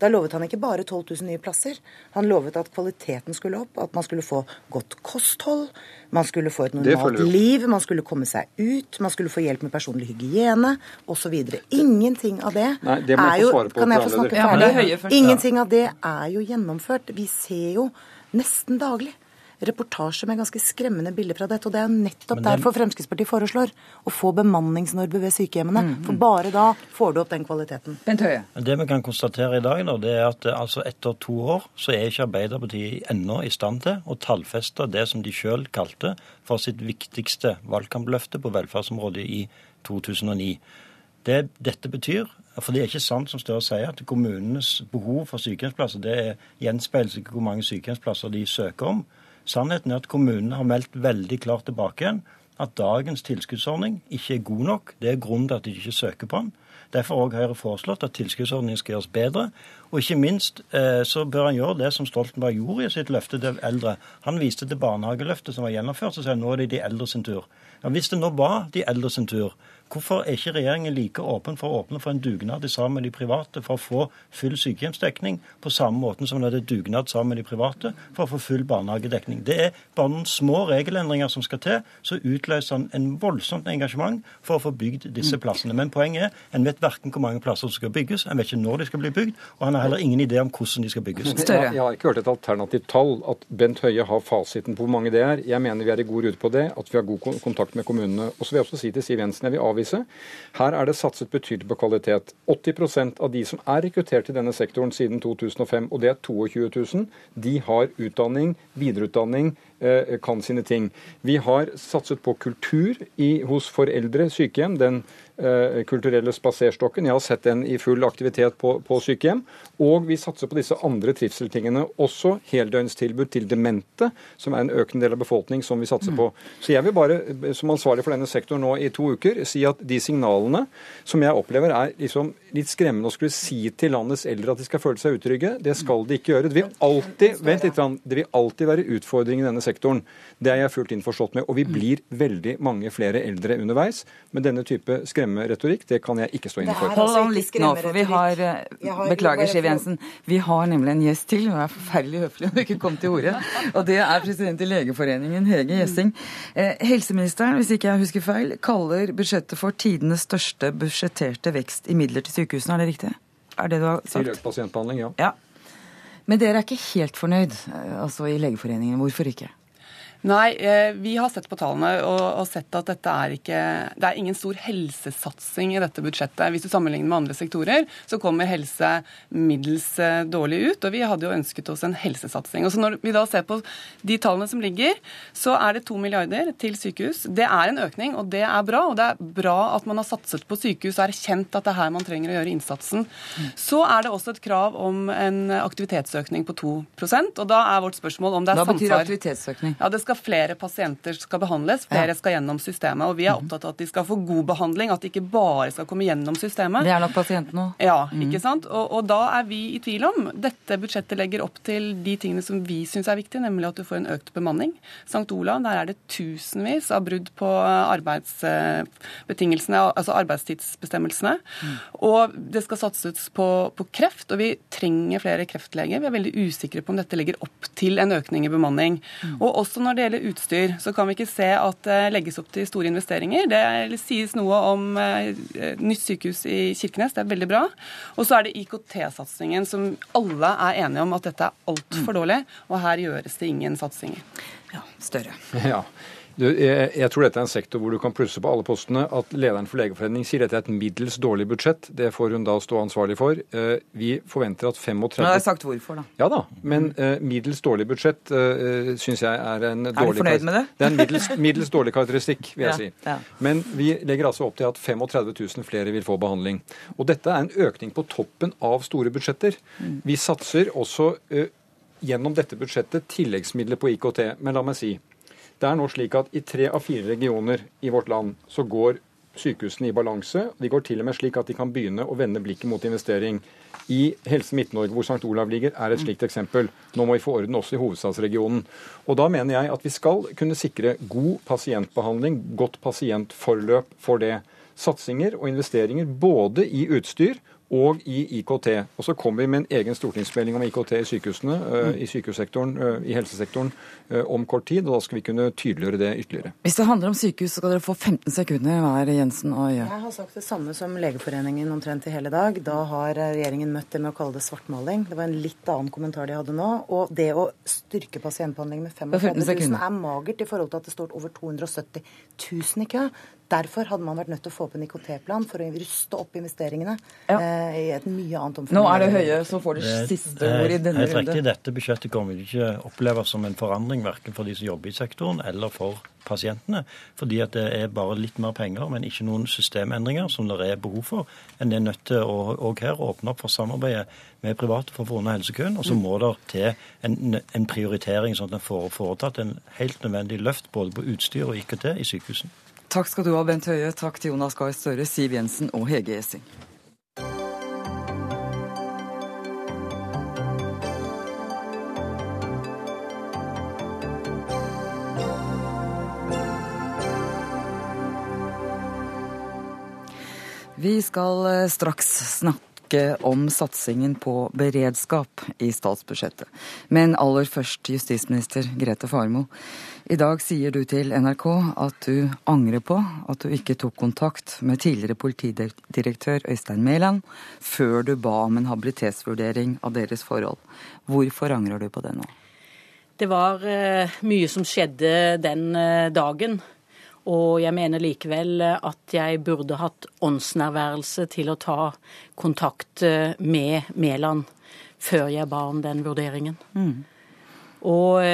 Da lovet han ikke bare 12 000 nye plasser. Han lovet at kvaliteten skulle opp, at man skulle få godt kosthold, man skulle få et normalt liv, man skulle komme seg ut, man skulle få hjelp med personlig hygiene osv. Ingenting av det, Nei, det er jo Kan jeg få snakke er ferdig? Ja, Ingenting av det er jo gjennomført. Vi ser jo nesten daglig reportasjer med ganske skremmende bilder fra dette. Og det er jo nettopp det- derfor Fremskrittspartiet foreslår å få bemanningsnorbe ved sykehjemmene. For bare da får du opp den kvaliteten. Bent Høie. Det vi kan konstatere i dag, nå, det er at eh, altså etter to år så er ikke Arbeiderpartiet ennå i stand til å tallfeste det som de sjøl kalte for sitt viktigste valgkampløfte på velferdsområdet i 2009. Det dette betyr, for det er ikke sant som Støre sier, at kommunenes behov for sykehjemsplasser det er gjenspeiles ikke hvor mange sykehjemsplasser de søker om. Sannheten er at kommunene har meldt veldig klart tilbake igjen at dagens tilskuddsordning ikke er god nok. Det er grunnen til at de ikke søker på den. Derfor har Høyre foreslått at tilskuddsordningen skal gjøres bedre. Og ikke minst eh, så bør han gjøre det som Stoltenberg gjorde i sitt løfte til eldre. Han viste til barnehageløftet som var gjennomført, så sa nå er det de eldre sin tur. Ja, Hvis det nå var de eldre sin tur, hvorfor er ikke regjeringen like åpen for å åpne for en dugnad sammen med de private for å få full sykehjemsdekning, på samme måten som det er dugnad sammen med de private for å få full barnehagedekning? Det er bare noen små regelendringer som skal til, så utløser han en voldsomt engasjement for å få bygd disse plassene. Men poenget er en vet verken hvor mange plasser som skal bygges, han vet ikke når de skal bli bygd, og han har heller ingen idé om hvordan de skal bygges. Jeg, jeg har ikke hørt et alternativt tall, at Bent Høie har fasiten på hvor mange det er. Jeg mener vi er i god rute på det, at vi har god kontakt med kommunene. Og så vil jeg også si til Siv Jensen, jeg vil avvise, her er det satset betydelig på kvalitet. 80% av de som er rekruttert til denne sektoren siden 2005, og det er 22 000, de har utdanning, videreutdanning, eh, kan sine ting. Vi har satset på kultur i, hos foreldre, sykehjem. den kulturelle spaserstokken. Jeg har sett den i full aktivitet på, på, sykehjem. Og vi satser på disse andre trivseltingene. Også heldøgnstilbud til demente, som er en økende del av befolkning som vi satser på. Så jeg vil bare, som ansvarlig for denne sektoren nå i to uker, si at de signalene som jeg opplever er liksom litt skremmende å skulle si til landets eldre at de skal føle seg utrygge, det skal de ikke gjøre. Det vil alltid, vent litt, det vil alltid være utfordringer i denne sektoren. Det er jeg fullt innforstått med. Og vi blir veldig mange flere eldre underveis. med denne type skremmende skremmeretorikk, det kan jeg ikke stå inne for. Hold an litt nå, for vi har, eh, Beklager, Siv Jensen. Vi har nemlig en gjest til. Hun er forferdelig høflig og ikke kom til ordet. Og det er president i Legeforeningen, Hege Gjessing. Eh, helseministeren, hvis ikke jeg husker feil, kaller budsjettet for tidenes største budsjetterte vekst i midler til sykehusene. Er det riktig? Er det du har sagt? Til økt pasientbehandling, ja. ja. Men dere er ikke helt fornøyd, eh, altså i Legeforeningen. Hvorfor ikke? Nei, eh, vi har sett på tallene og, sett at dette er ikke Det er ingen stor helsesatsing i dette budsjettet. Hvis du sammenligner med andre sektorer, så kommer helse middels eh, dårlig ut. Og vi hadde jo ønsket oss en helsesatsing. Og så Når vi da ser på de tallene som ligger, så er det to milliarder til sykehus. Det er en økning, og det er bra. Og det er bra at man har satset på sykehus og erkjent at det er her man trenger å gjøre innsatsen. Så er det også et krav om en aktivitetsøkning på 2% og da er vårt spørsmål om det er samsvar Hva betyr aktivitetsøkning? Ja, det skal flere pasienter skal behandles, flere ja. skal gjennom systemet. Og vi er mhm. opptatt av at de skal få god behandling, at de ikke bare skal komme gjennom systemet. Det er nok pasienten òg. Ja, mm. ikke sant. Og, og, da er vi i tvil om. Dette budsjettet legger opp til de tingene som vi syns er viktige, nemlig at du får en økt bemanning. St. Olav, der er det tusenvis av brudd på arbeidsbetingelsene, altså arbeidstidsbestemmelsene. Mm. Og det skal satses på, på kreft, og vi trenger flere kreftleger. Vi er veldig usikre på om dette legger opp til en økning i bemanning. Mm. Og også når det gjelder utstyr, så kan vi ikke se at det legges opp til store investeringer. Det sies noe om eh, nytt sykehus i Kirkenes, det er veldig bra. Og så er det IKT-satsingen, som alle er enige om at dette er altfor mm. dårlig, og her gjøres det ingen satsinger. Ja, større. Ja. Du, jeg, jeg, tror dette er en sektor hvor du kan plusse på alle postene. At lederen for Legeforeningen sier dette er et middels dårlig budsjett, det får hun da stå ansvarlig for. Eh, vi forventer at 35 Nå har jeg sagt hvorfor, da. Ja da, men uh, middels dårlig budsjett uh, syns jeg er en dårlig Er du fornøyd med det? Det er en middels, middels dårlig karakteristikk, vil jeg ja, si. Ja. Men vi legger altså opp til at 35 000 flere vil få behandling. Og dette er en økning på toppen av store budsjetter. Mm. Vi satser også uh, gjennom dette budsjettet tilleggsmidler på IKT. Men la meg si, det er nå slik at i tre av fire regioner i vårt land så går sykehusene i balanse. De går til og med slik at de kan begynne å vende blikket mot investering. I Helse Midt-Norge, hvor St. Olav ligger, er et slikt eksempel. Nå må vi få orden også i hovedstadsregionen. Og Da mener jeg at vi skal kunne sikre god pasientbehandling, godt pasientforløp for det. Satsinger og investeringer både i utstyr og i IKT. Og så kommer vi med en egen stortingsmelding om IKT i sykehusene, uh, i sykehussektoren, uh, i helsesektoren uh, om kort tid. og Da skal vi kunne tydeliggjøre det ytterligere. Hvis det handler om sykehus, så skal dere få 15 sekunder hver, Jensen og Øie. Jeg har sagt det samme som Legeforeningen omtrent i hele dag. Da har regjeringen møtt det med å kalle det svartmaling. Det var en litt annen kommentar de hadde nå. Og det å styrke pasientbehandling med 35 000 er magert i forhold til at det står over 270 000 i kø. Derfor hadde man vært nødt til å få opp en IKT-plan for å ruste opp investeringene ja. eh, i et mye annet omfang. Nå er det Høie som får det siste ord i denne runde. Riktig, dette budsjettet kommer ikke oppleves som en forandring verken for de som jobber i sektoren eller for pasientene. Fordi at det er bare litt mer penger, men ikke noen systemendringer som det er behov for. En er nødt til å og her åpne opp for samarbeidet med private for å få unna helsekøen. Og så må det til en, en prioritering, sånn at en får foretatt en helt nødvendig løft både på utstyr og IKT i sykehusene. Takk skal du ha, Bent Høie. Takk til Jonas Gahr Støre, Siv Jensen og Hege Esing. Vi skal eh, straks snakke snakke om satsingen på beredskap i statsbudsjettet. Men aller først, justisminister Grete Farmo. I dag sier du til NRK at du angrer på at du ikke tok kontakt med tidligere politidirektør Øystein Mæland før du ba om en habilitetsvurdering av deres forhold. Hvorfor angrer du på det nå? Det var uh, mye som skjedde den uh, dagen. Og jeg mener likevel at jeg burde hatt åndsnærværelse til å ta kontakt uh, med Mæland før jeg ba om den vurderingen. Mm. Og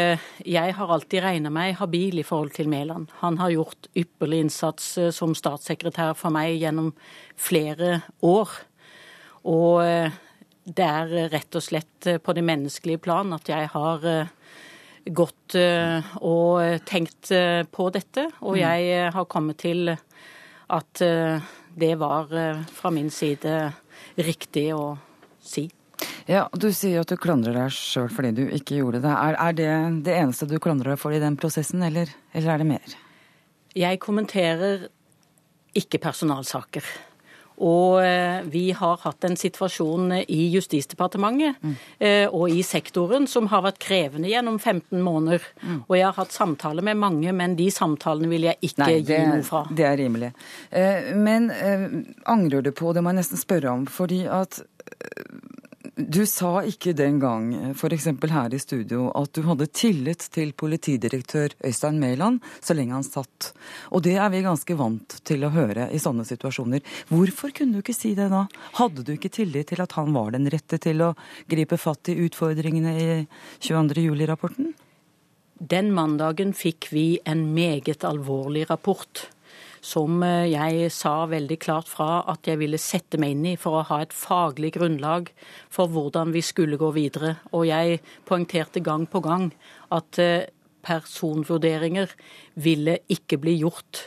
jeg har alltid regna meg habil i forhold til Mæland. Han har gjort ypperlig innsats som statssekretær for meg gjennom flere år. Og det er rett og slett på det menneskelige plan at jeg har gått eh, og tenkt eh, på dette. Og mm. jeg eh, har kommet til at det var fra min side riktig å si. Ja, Du sier at du klandrer deg sjøl fordi du ikke gjorde det. Er, er, det det eneste du klandrer deg for i den prosessen, eller, eller er det mer? Jeg kommenterer ikke personalsaker. Og eh, vi har hatt en situasjon i Justisdepartementet mm. og i sektoren som har vært krevende gjennom 15 måneder. Mm. Og jeg har hatt samtaler med mange, men de samtalene vil jeg ikke Nei, det, gi noe fra. Det er rimelig. Eh, men angrer du på, det må jeg nesten spørre om, fordi at du sa ikke den gang, f.eks. her i studio, at du hadde tillit til politidirektør Øystein Mæland så lenge han satt. Og det er vi ganske vant til å høre i sånne situasjoner. Hvorfor kunne du ikke si det da? Hadde du ikke tillit til at han var den rette til å gripe fatt i utfordringene i 22. juli-rapporten? Den mandagen fikk vi en meget alvorlig rapport som eh, jeg sa veldig klart fra at jeg ville sette meg inn i for å ha et faglig grunnlag for hvordan vi skulle gå videre. Og jeg poengterte gang på gang at eh, personvurderinger ville ikke bli gjort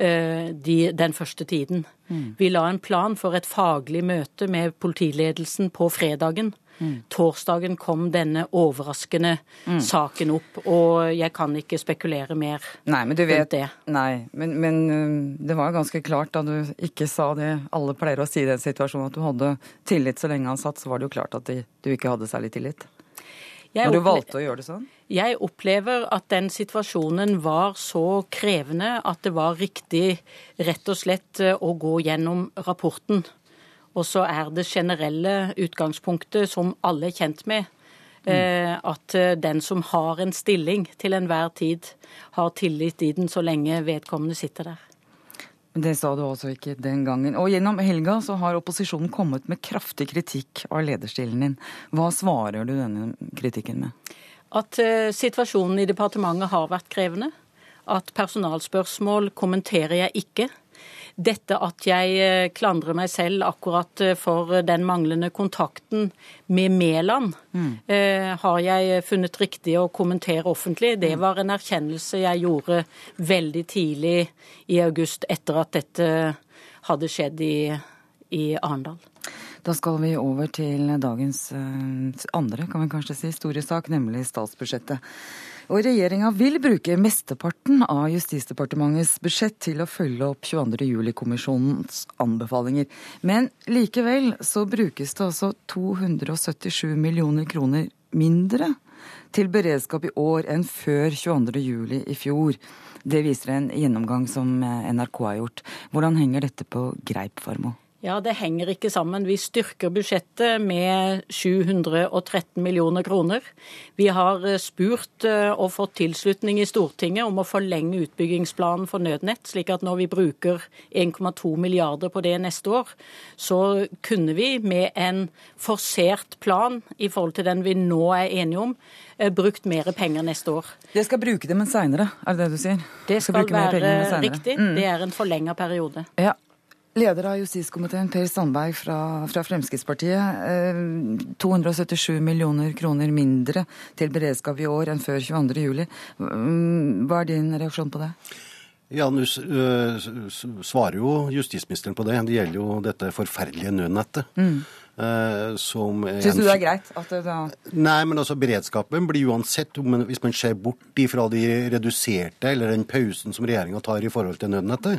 eh, de, den første tiden. Mm. Vi la en plan for et faglig møte med politiledelsen på fredagen. Mm. Torsdagen kom denne overraskende mm. saken opp, og jeg kan ikke spekulere mer nei, men du vet, det. Nei, men, men, um, det var ganske klart da du ikke sa det alle pleier å si i den situasjonen, at du hadde tillit så lenge han satt, så var det jo klart at du ikke hadde særlig tillit. Jeg Når du valgte å gjøre det sånn? Jeg opplever at den situasjonen var så krevende at det var riktig rett og slett å gå gjennom rapporten. Og så er det generelle utgangspunktet, som alle er kjent med, mm. at eh, den som har en stilling til enhver tid, har tillit i den så lenge vedkommende sitter der. Det sa du altså ikke den gangen. Og gjennom helga så har opposisjonen kommet med kraftig kritikk av lederstilen din. Hva svarer du denne kritikken med? At uh, situasjonen i departementet har vært krevende. At personalspørsmål kommenterer jeg ikke. Dette at jeg eh, klandrer meg selv akkurat eh, for den manglende kontakten med Mæland, mm. eh, har jeg funnet riktig å kommentere offentlig. Det mm. var en erkjennelse jeg gjorde veldig tidlig i august etter at dette hadde skjedd i, i Arendal. Da skal vi over til dagens andre, kan vi kanskje si, store sak, nemlig statsbudsjettet. Og regjeringa vil bruke mesteparten av Justisdepartementets budsjett til å følge opp 22. juli-kommisjonens anbefalinger. Men likevel så brukes det altså 277 millioner kroner mindre til beredskap i år enn før 22. juli i fjor. Det viser en gjennomgang som NRK har gjort. Hvordan henger dette på greip, Farmo? Ja, det henger ikke sammen. Vi styrker budsjettet med 713 millioner kroner. Vi har eh, spurt eh, og fått tilslutning i Stortinget om å forlenge utbyggingsplanen for nødnett, slik at når vi bruker 1,2 milliarder på det neste år, så kunne vi med en forsert plan i forhold til den vi nå er enige om, eh, brukt mer penger neste år. Det skal bruke det, men seinere, er det det du sier? Det skal, skal være riktig. Mm. Det er en forlenga periode. Ja, Leder av justiskomiteen, Per Sandberg fra, fra Fremskrittspartiet. Eh, 277 millioner kroner mindre til beredskap i år enn før 22.07. juli. hva er din reaksjon på det? Ja, Nå svarer jo justisministeren på det. Det gjelder jo dette forferdelige nødnettet. Mm. Uh, Syns du det er greit? Det da... Nei, men altså beredskapen blir uansett, hvis man ser bort ifra de reduserte eller den pausen som regjeringa tar i forhold til nødnettet,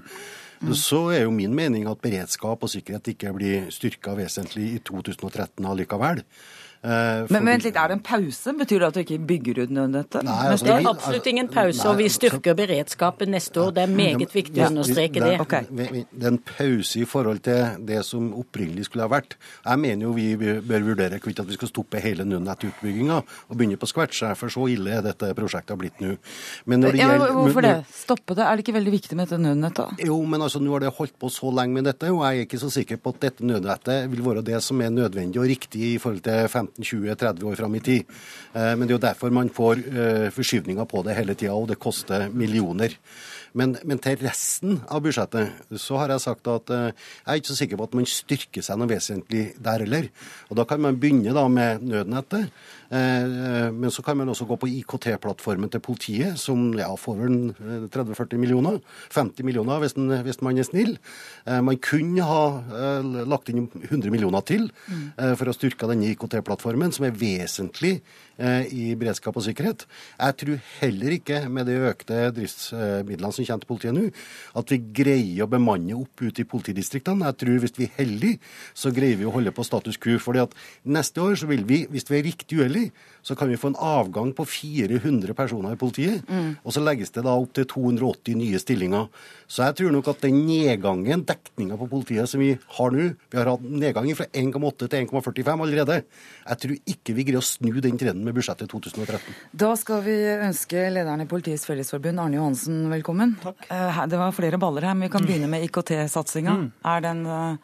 så er jo min mening at beredskap og sikkerhet ikke blir styrka vesentlig i 2013 allikevel. Eh, men, vent litt, Er det en pause? Betyr det at du ikke bygger ut nødnettet? Nei, altså, det er absolutt ingen pause, og vi styrker beredskapen neste år. Det er meget viktig å understreke det. Okay. Det er en pause i forhold til det som opprinnelig skulle ha vært. Jeg mener jo vi bør vurdere hvorvidt at vi skal stoppe hele nødnettutbygginga og begynne på scratch. For så ille er dette prosjektet har blitt nå. Men når det ja, gjelder, hvorfor det? Stoppe det? Er det ikke veldig viktig med dette nødnettet? Jo, men altså nå har det holdt på så lenge med dette, og jeg er ikke så sikker på at dette nødnettet vil være det som er nødvendig og riktig i forhold til 15 15-20-30 år fram i tid. Eh, men det er jo derfor man får eh, forskyvninger på det hele tida, og det koster millioner. Men, men, til resten av budsjettet så har jeg sagt at eh, jeg er ikke så sikker på at man styrker seg noe vesentlig der heller. Og Da kan man begynne da med nødnettet. Eh, men så kan man også gå på IKT-plattformen til politiet, som ja, får vel 30-40 millioner. 50 millioner hvis, den, hvis, man er snill. Eh, man kunne ha eh, lagt inn 100 millioner til for å styrke denne IKT-plattformen, som er vesentlig i beredskap og sikkerhet. Jeg tror heller ikke, med de økte driftsmidlene som kommer til politiet nå, at vi greier å bemanne opp ute i politidistriktene. Jeg tror hvis vi er heldige, så greier vi å holde på status quo. fordi at neste år så vil vi, hvis vi er riktig uheldige, så kan vi få en avgang på 400 personer i politiet. Mm. Og så legges det da opp til 280 nye stillinger. Så jeg tror nok at den nedgangen, dekninga på politiet som vi har nå Vi har hatt nedgang fra 1,8 til 1,45 allerede. Jeg tror ikke vi greier å snu den trenden med budsjettet 2013. Da skal vi ønske lederen i Politiets Fellesforbund, Arne Johansen, velkommen. Takk. Eh, det var flere baller her, men vi kan begynne med IKT-satsinga. Mm. Er den eh,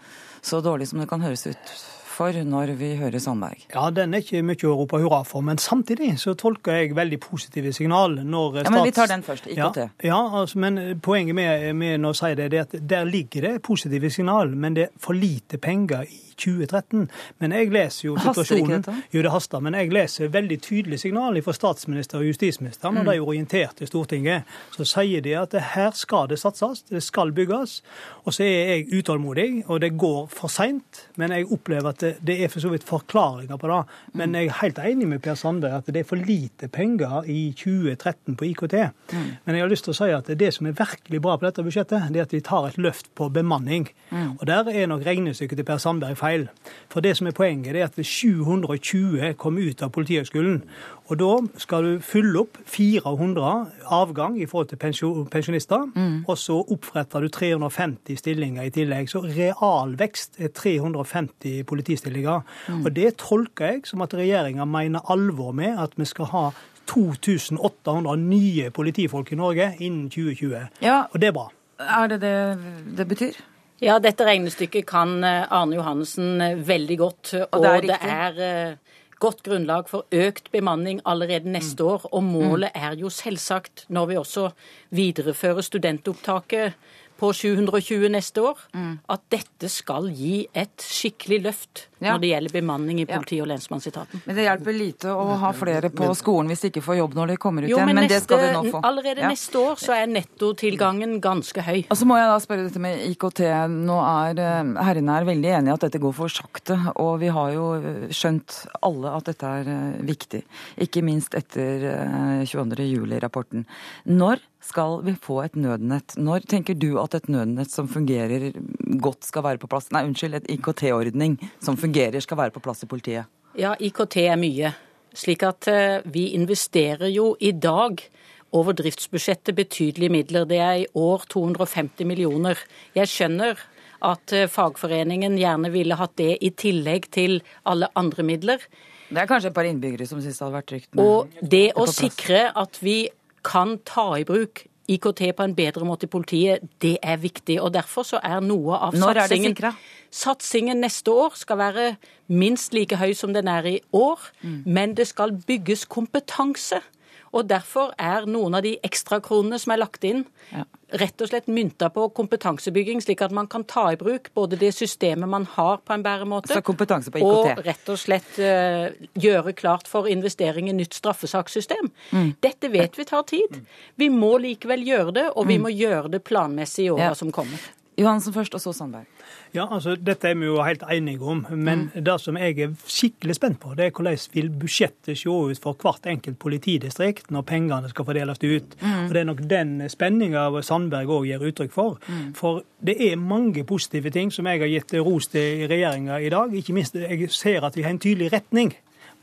så dårlig som det kan høres ut? For når vi hører Sandberg? Ja, Den er ikke mye å rope hurra for. Men samtidig så tolker jeg veldig positive signal. når stats... Ja, men Vi tar den først. IKT. Ja, ja altså, men Poenget med, med å si det, er at der ligger det positive signal, men det er for lite penger i 2013. Men jeg leser jo situasjonen Haster ikke dette? Jo, det haster. Men jeg leser veldig tydelig signal fra statsminister og justisminister når mm. de orienterte Stortinget. Så sier de at her skal det satses, det skal bygges. Og så er jeg utålmodig, og det går for seint. Men jeg opplever at det, det er for så vidt forklaringer på det. Men jeg er helt enig med Per Sande at det er for lite penger i 2013 på IKT. Mm. Men jeg har lyst til å si at det som er virkelig bra på dette budsjettet, det er at vi tar et løft på bemanning. Mm. Og der er nok regnestykket til Per Sandberg feil. For det som er poenget, er at 720 kom ut av Politihøgskolen. Og da skal du fylle opp 400 avgang i forhold til pensjonister. Mm. Og så oppretter du 350 stillinger i tillegg. Så realvekst er 350 politistillinger. Mm. Og det tolker jeg som at regjeringa mener alvor med at vi skal ha 2800 nye politifolk i Norge innen 2020. Ja. Og det er bra. Er det det det betyr? Ja, dette regnestykket kan eh, Arne Johannessen eh, veldig godt. Og, det er, det er eh, godt grunnlag for økt bemanning allerede neste mm. år. Og målet mm. er jo selvsagt, når vi også viderefører studentopptaket på 720 neste år, mm. at dette skal gi et skikkelig løft ja. når det gjelder bemanning i politi- og lensmannsetaten. Men det hjelper lite å ha flere på skolen hvis de ikke får jobb når de kommer ut jo, igjen. Men, men neste, det skal de nå få. Allerede ja. neste år så er nettotilgangen ganske høy. Og så må jeg da spørre dette med IKT. Nå er eh, herrene er veldig enige at dette går for sakte. Og vi har jo skjønt alle at dette er eh, viktig. Ikke minst etter 22. Eh, juli-rapporten. Når skal vi få et nødnett? Når tenker du at et nødnett som fungerer godt skal være på plass? Nei, unnskyld, et IKT-ordning som fungerer skal være på plass i politiet? Ja, IKT er mye. Slik at uh, vi investerer jo i dag over driftsbudsjettet betydelige midler. Det er i år 250 millioner. Jeg skjønner at uh, fagforeningen gjerne ville hatt det i tillegg til alle andre midler. Det er kanskje et par innbyggere som syns det hadde vært trygt. Og det å sikre at vi kan ta i bruk IKT på en bedre måte i politiet, det er viktig. og Derfor så er noe av Når satsingen Satsingen neste år skal være minst like høy som den er i år, mm. men det skal bygges kompetanse. Og Derfor er noen av de ekstrakronene som er lagt inn, ja rett og slett mynta på kompetansebygging, slik at man kan ta i bruk både det systemet man har på en bedre måte, og rett og slett uh, gjøre klart for investering i nytt straffesakssystem. Mm. Dette vet vi tar tid. Vi må likevel gjøre det, og vi mm. må gjøre det planmessig i åra ja. som kommer. Johansen først, og så Sandberg. Ja, altså Dette er vi jo helt enige om. Men mm. det som jeg er skikkelig spent på, det er hvordan vil budsjettet se ut for hvert enkelt politidistrikt når pengene skal fordeles ut. Mm. Og Det er nok den spenninga Sandberg òg gir uttrykk for. Mm. For det er mange positive ting som jeg har gitt ros til i regjeringa i dag. Ikke minst jeg ser at vi har en tydelig retning.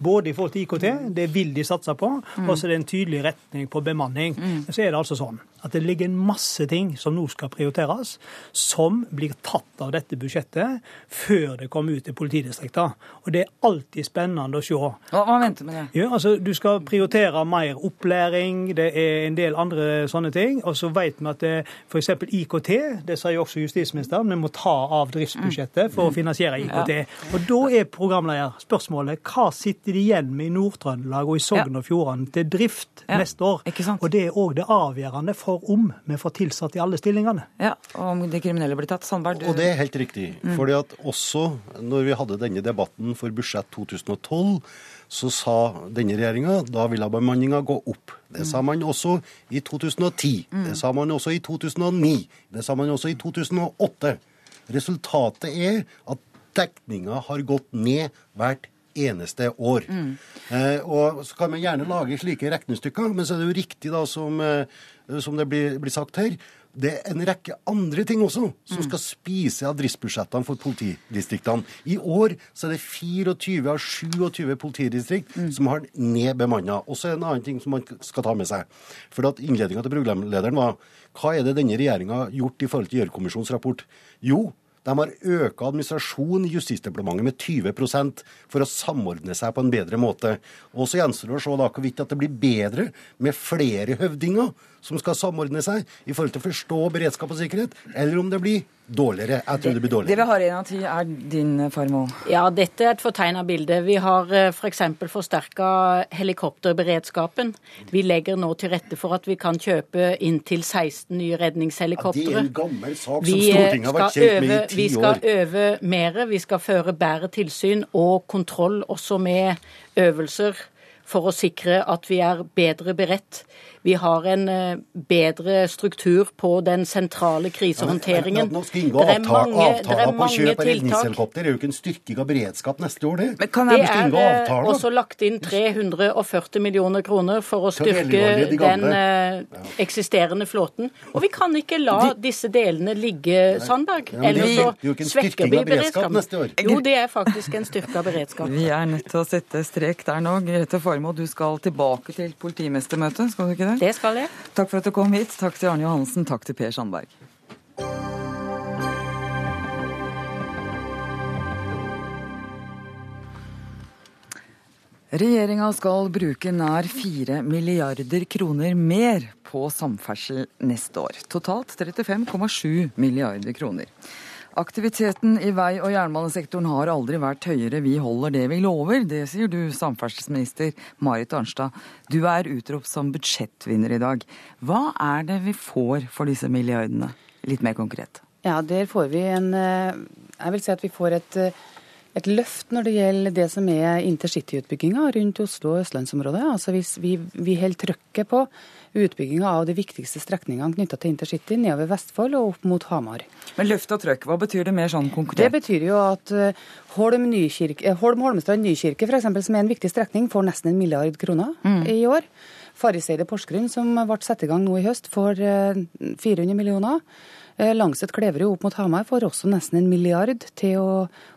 Både i forhold til IKT, det vil de satse på, mm. og så er det en tydelig retning på bemanning. Mm. Så er det altså sånn at det ligger en masse ting som nå skal prioriteres, som blir tatt av dette budsjettet før det kommer ut til politidistriktene. Og det er alltid spennende å se. Hva, hva venter med det? Ja, altså, du skal prioritere mer opplæring, det er en del andre sånne ting. Og så vet vi at f.eks. IKT, det sier også justisministeren, vi må ta av driftsbudsjettet for å finansiere IKT. Og da er programleder spørsmålet hva sitter de igjen med i Nord-Trøndelag og i Sogn og Fjordane til drift neste år. Og det er òg det avgjørende for om vi får tilsatt i alle stillingene. Ja, Og om de kriminelle blir tatt. Sandberg, du... Og det er helt riktig. Mm. fordi at også når vi hadde denne debatten for budsjett 2012, så sa denne regjeringa da ville bemanninga gå opp. Det sa man også i 2010. Mm. Det sa man også i 2009. Det sa man også i 2008. Resultatet er at dekninga har gått ned hvert eneste år. Mm. Eh, og Så kan man gjerne lage slike regnestykker, men så er det jo riktig, da, som, eh, som det blir, blir, sagt her, det er en rekke andre ting også som mm. skal spise av driftsbudsjettene for politidistriktene. I år så er det 24 av 27 politidistrikt mm. som har nedbemanna. Og så er det en annen ting som man skal ta med seg. For at Innledninga til programlederen var hva er det denne regjeringa har gjort i forhold til Gjørv-kommisjonens rapport? Jo, de har økt administrasjonen i Justisdepartementet med 20% for å samordne seg på en bedre måte. Og så gjenstår det å se da hvorvidt det blir bedre med flere høvdinger som skal samordne seg i forhold til å forstå beredskap og sikkerhet, eller om det blir dårligere. Jeg tror det blir dårligere. Det vi har igjen av tid, er din, Farmo. Ja, dette er et fortegna bilde. Vi har f.eks. For forsterka helikopterberedskapen. Vi legger nå til rette for at vi kan kjøpe inntil 16 nye redningshelikoptre. Ja, det er en gammel sak som Stortinget har vært kjent med i ti år. Vi skal øve mer, vi skal føre bedre tilsyn og kontroll også med øvelser for å sikre at vi er bedre beredt. Vi har en eh, bedre struktur på den sentrale krisehåndteringen. Ja, nå skal inngå det er mange, avtaler på kjøp av redningshelikopter. Det er jo ikke en styrking av beredskap neste år, det. Men kan det er eh, også lagt inn 340 millioner kroner for å styrke den eh, eksisterende flåten. Og vi kan ikke la disse delene ligge, Sandberg. Ellers så svekker vi beredskapen. Jo, det er faktisk en styrka beredskap. Vi er nødt til å sette strek der nå. Grete Formoe, du skal tilbake til politimestermøtet, skal du ikke det? Det skal jeg. Takk for at du kom hit. Takk til Arne Johansen. Takk til Per Sandberg. Regjeringa skal bruke nær 4 milliarder kroner mer på samferdsel neste år. Totalt 35,7 milliarder kroner. Aktiviteten i vei- og jernbanesektoren har aldri vært høyere. Vi holder det vi lover. Det sier du, samferdselsminister Marit Arnstad. Du er utropt som budsjettvinner i dag. Hva er det vi får for disse milliardene? Litt mer konkret. Ja, der får vi en eh, Jeg vil si at vi får et, eh, et løft når det gjelder det som er intercityutbygginga rundt Oslo og østlandsområdet. Altså hvis vi, vi holder trøkket på utbygginga av de viktigste strekningene knytta til intercity nedover Vestfold og opp mot Hamar. Men løft og trøkk, hva betyr det mer sånn konkret? Det betyr jo at eh, Holm, Nykirke, eh, Holm Holmestrand Nykirke, f.eks., som er en viktig strekning, får nesten en milliard kroner mm. i år. Farriseidet Porsgrunn, som ble satt i gang nå i høst, får 400 eh, millioner. Langset Kleverud opp mot Hamar får også nesten en milliard til å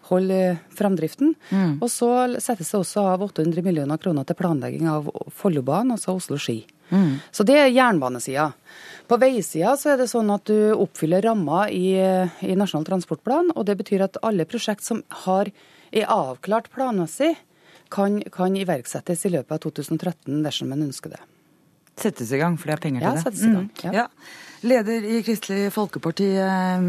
holde framdriften. Mm. Og så settes det også av 800 millioner kroner til planlegging av Follobanen, altså Oslo-Ski. Mm. Så det er jernbanesida. På veisida så er det sånn at du oppfyller ramma i, i, Nasjonal transportplan, og det betyr at alle prosjekt som har, er avklart planmessig, kan, kan iverksettes i løpet av 2013 dersom en ønsker det. Settes i gang, for det er penger til ja, det? Settes i gang, mm. ja. ja. Leder i Kristelig Folkeparti, eh,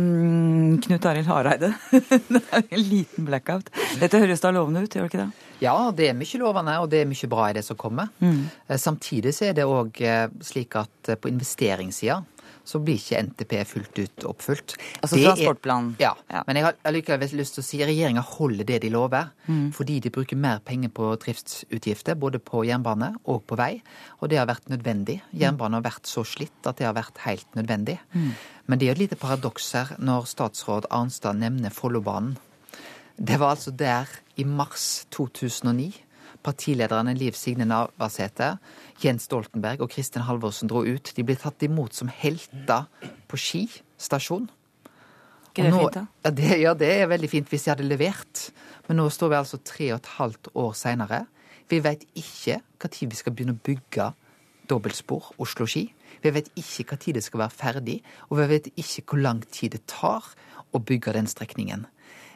Knut Arild Hareide. det er en liten blackout. Dette høres da lovende ut, gjør det ikke det? Ja, det er mye lovende, og det er mye bra i det som kommer. Mm. Eh, samtidig så er det òg eh, slik at på investeringssida så blir ikke NTP fullt ut oppfylt. Altså Det er- transportplanen. Ja, men jeg har allikevel lyst til å si at regjeringa holder det de lover. Mm. Fordi de bruker mer penger på driftsutgifter, både på jernbane og på vei. Og det har vært nødvendig. Jernbanen har vært så slitt at det har vært helt nødvendig. Mm. Men det er et lite paradoks her når statsråd Arnstad nevner Follobanen. Det var altså der i mars 2009 partilederne Liv Signe Navarsete, Jens Stoltenberg og Kristin Halvorsen dro ut. De ble tatt imot som helter på Ski stasjon. Ikke det nå- fint, da? Ja det, ja, det er veldig fint hvis de hadde levert. Men nå står vi altså tre og et halvt år seinere. Vi vet ikke når vi skal begynne å bygge dobbeltspor Oslo-Ski. Vi vet ikke når det skal være ferdig, og vi vet ikke hvor lang tid det tar å bygge den strekningen.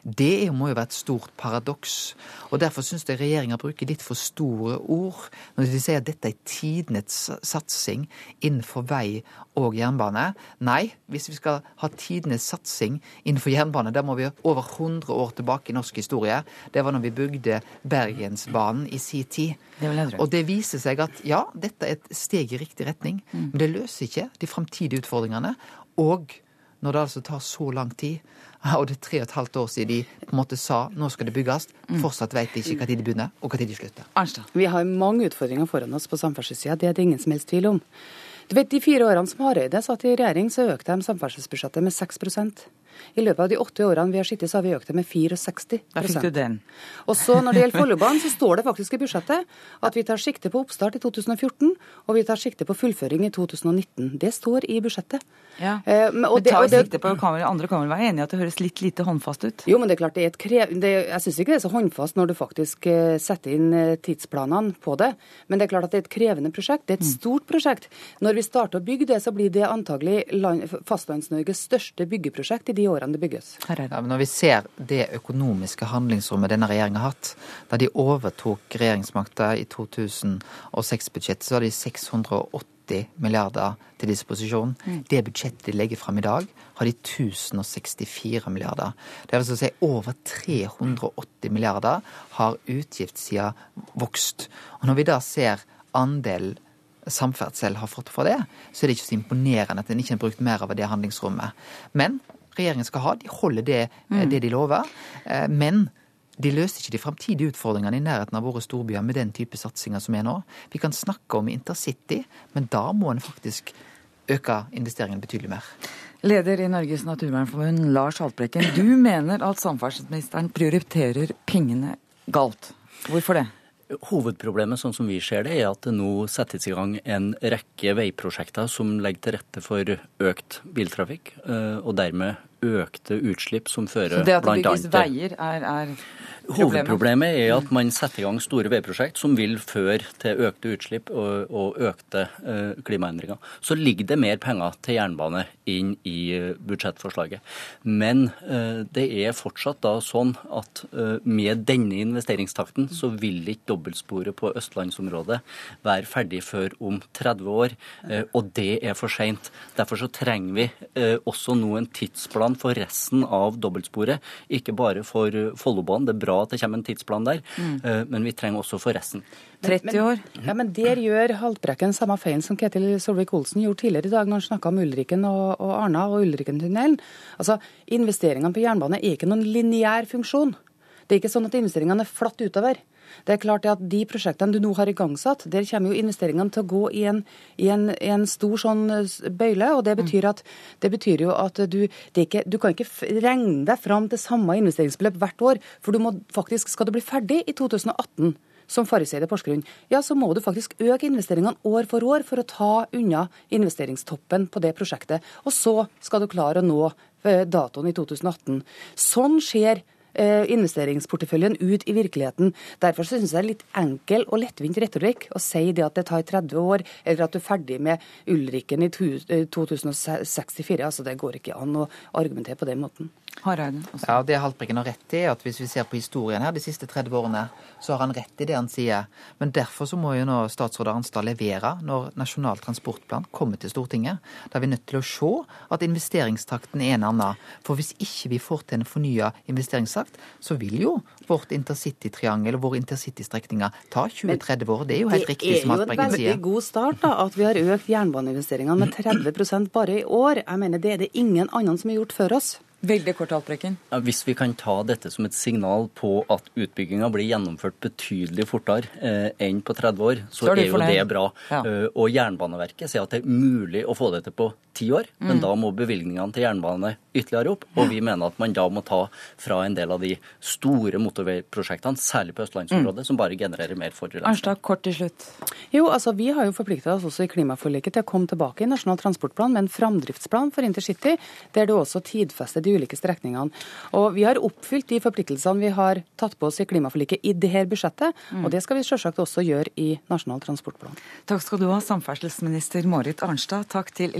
Det må jo være et stort paradoks. Og Derfor syns jeg regjeringa bruker litt for store ord når de sier at dette er tidenes satsing innenfor vei og jernbane. Nei, hvis vi skal ha tidenes satsing innenfor jernbane, da må vi over 100 år tilbake i norsk historie. Det var når vi bygde Bergensbanen i si tid. Det. Og det viser seg at ja, dette er et steg i riktig retning, men det løser ikke de framtidige utfordringene. Og når det altså tar så lang tid, og det er tre og et halvt år siden de på en måte sa nå skal det bygges, fortsatt vet de ikke når de begynner og når de slutter. Arnstad. Vi har mange utfordringer foran oss på samferdselssida, det er det ingen som helst tvil om. Du vet, De fire årene som Hareide satt i regjering, så økte de samferdselsbudsjettet med 6 I løpet av de åtte årene vi har sittet, så har vi økt det med 64 Da fikk du den. Og så Når det gjelder Follobanen, så står det faktisk i budsjettet at vi tar sikte på oppstart i 2014, og vi tar sikte på fullføring i 2019. Det står i budsjettet. Ja. Eh, men- og Men det- tar og det- sikte på, kan vel, andre kan vel være enig i at det høres litt lite håndfast ut? Jo, men det er klart det er et krev... Det, jeg syns ikke det er så håndfast når du faktisk eh, setter inn eh, tidsplanene på det. Men det er klart at det er et krevende prosjekt. Det er et stort prosjekt. Når vi starter å bygge det, så blir det antagelig land, Fastlands-Norges største byggeprosjekt i de årene det bygges. Ja, men når vi ser det økonomiske handlingsrommet denne regjeringa har hatt, da de overtok regjeringsmakta i 2006-budsjettet, så har de 680 milliarder til disposisjon. Mm. Det budsjettet de legger fram i dag, har de 1064 milliarder. Det vil altså si over 380 milliarder har utgiftssida vokst. Og når vi da ser andel samferdsel har fått for det, så er det ikke så imponerende at en ikke har brukt mer av det handlingsrommet. Men regjeringen skal ha, de holder det, Mm. det de lover. Eh, Men de løser ikke de framtidige utfordringene i nærheten av våre storbyer med den type satsinger som er nå. Vi kan snakke om intercity, men da må en faktisk øke investeringene betydelig mer. Leder i Norges naturvernforbund, Lars Haltbrekken. Du mener at samferdselsministeren prioriterer pengene galt. Hvorfor det? Hovedproblemet sånn som vi ser det, er at det nå settes i gang en rekke veiprosjekter som legger til rette for økt biltrafikk, eh, og dermed økte utslipp som fører Så det at det bygges veier, er, er problemet? Hovedproblemet er at man setter i gang store veiprosjekt som vil føre til økte utslipp og, og økte uh, klimaendringer. Så ligger det mer penger til jernbane inn i eh, budsjettforslaget. Men uh, det er fortsatt da sånn at uh, med denne investeringstakten så vil ikke dobbeltsporet på østlandsområdet være ferdig før om 30 år, og det er for seint. Derfor så trenger vi også nå en tidsplan for resten av dobbeltsporet, ikke bare for Follobanen. Det er bra at det kommer en tidsplan der, Mm. eh, men vi trenger også for resten. 30 år? Ja, men Der gjør Haltbrekken samme feilen som Ketil Solvik-Olsen gjorde tidligere i dag når han snakka om Ulriken og, og Arna og Ulrikentunnelen. Altså, Investeringene på jernbane er ikke noen lineær funksjon. Det er ikke sånn at investeringene er flatt utover. Det er klart at De prosjektene du nå har igangsatt, der kommer jo investeringene til å gå i en, i en, i en stor sånn bøyle. og Det betyr, at, det betyr jo at du, ikke, du kan ikke regne deg fram til samme investeringsbeløp hvert år. For du må faktisk, skal du bli ferdig i 2018 som Farriseid i Porsgrunn, ja, så må du faktisk øke investeringene år for år for å ta unna investeringstoppen på det prosjektet. Og så skal du klare å nå eh, datoen i 2018. Sånn skjer investeringsporteføljen ut i virkeligheten. Derfor synes jeg det er litt enkel og lettvint retorikk å si det at det tar 30 år, eller at du er ferdig med Ulriken i eh, 2064. Altså, det går ikke an å argumentere på den måten. Hareide også. Ja, det Haltbrekken har rett i, at hvis vi ser på historien her de siste 30 årene, så har han rett i det han sier. Men derfor så må jo nå statsråd Arnstad levere når Nasjonal transportplan kommer til Stortinget. Da er vi nødt til å se at investeringstakten er en annen. For hvis ikke vi får til en fornya investeringstakt, så vil jo vårt intercitytriangel og våre intercitystrekninger ta 20-30 år. Det er jo helt riktig som Haltbrekken sier. Det er jo en veldig god start da, at vi har økt jernbaneinvesteringene med 30 bare i år. Jeg mener Det er det ingen annen som har gjort før oss. Veldig kort, Haltbrekken. Hvis vi kan ta dette som et signal på at utbygginga blir gjennomført betydelig fortere eh, enn på 30 år, så, så er, er jo det bra. Ja. Uh, og Jernbaneverket sier at det er mulig å få dette på ti år, mm. men da må bevilgningene til jernbane ytterligere opp. Og vi mener at man da må ta fra en del av de store motorveiprosjektene, særlig på østlandsområdet, mm. som bare genererer mer forurensning. Arnstad, kort til slutt. Jo, altså Vi har jo forplikta oss også i klimaforliket til å komme tilbake i Nasjonal transportplan med en framdriftsplan for intercity, der det også tidfester de ulike strekningene. Og Vi har oppfylt de forpliktelsene vi har tatt på oss i klimaforliket i dette budsjettet, mm. og det skal vi selvsagt også gjøre i Nasjonal transportplan. Takk skal du ha, samferdselsminister Marit Arnstad. Takk til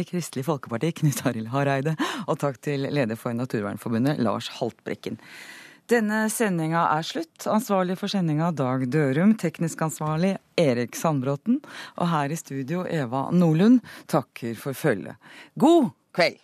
i Kristelig Folkeparti, Knut Arild Hareide, og takk til leder for Naturvernforbundet, Lars Haltbrekken. Denne sendinga er slutt. Ansvarlig for sendinga Dag Dørum, teknisk ansvarlig Erik Sandbråten, og her i studio Eva Nordlund takker for følget. God kveld!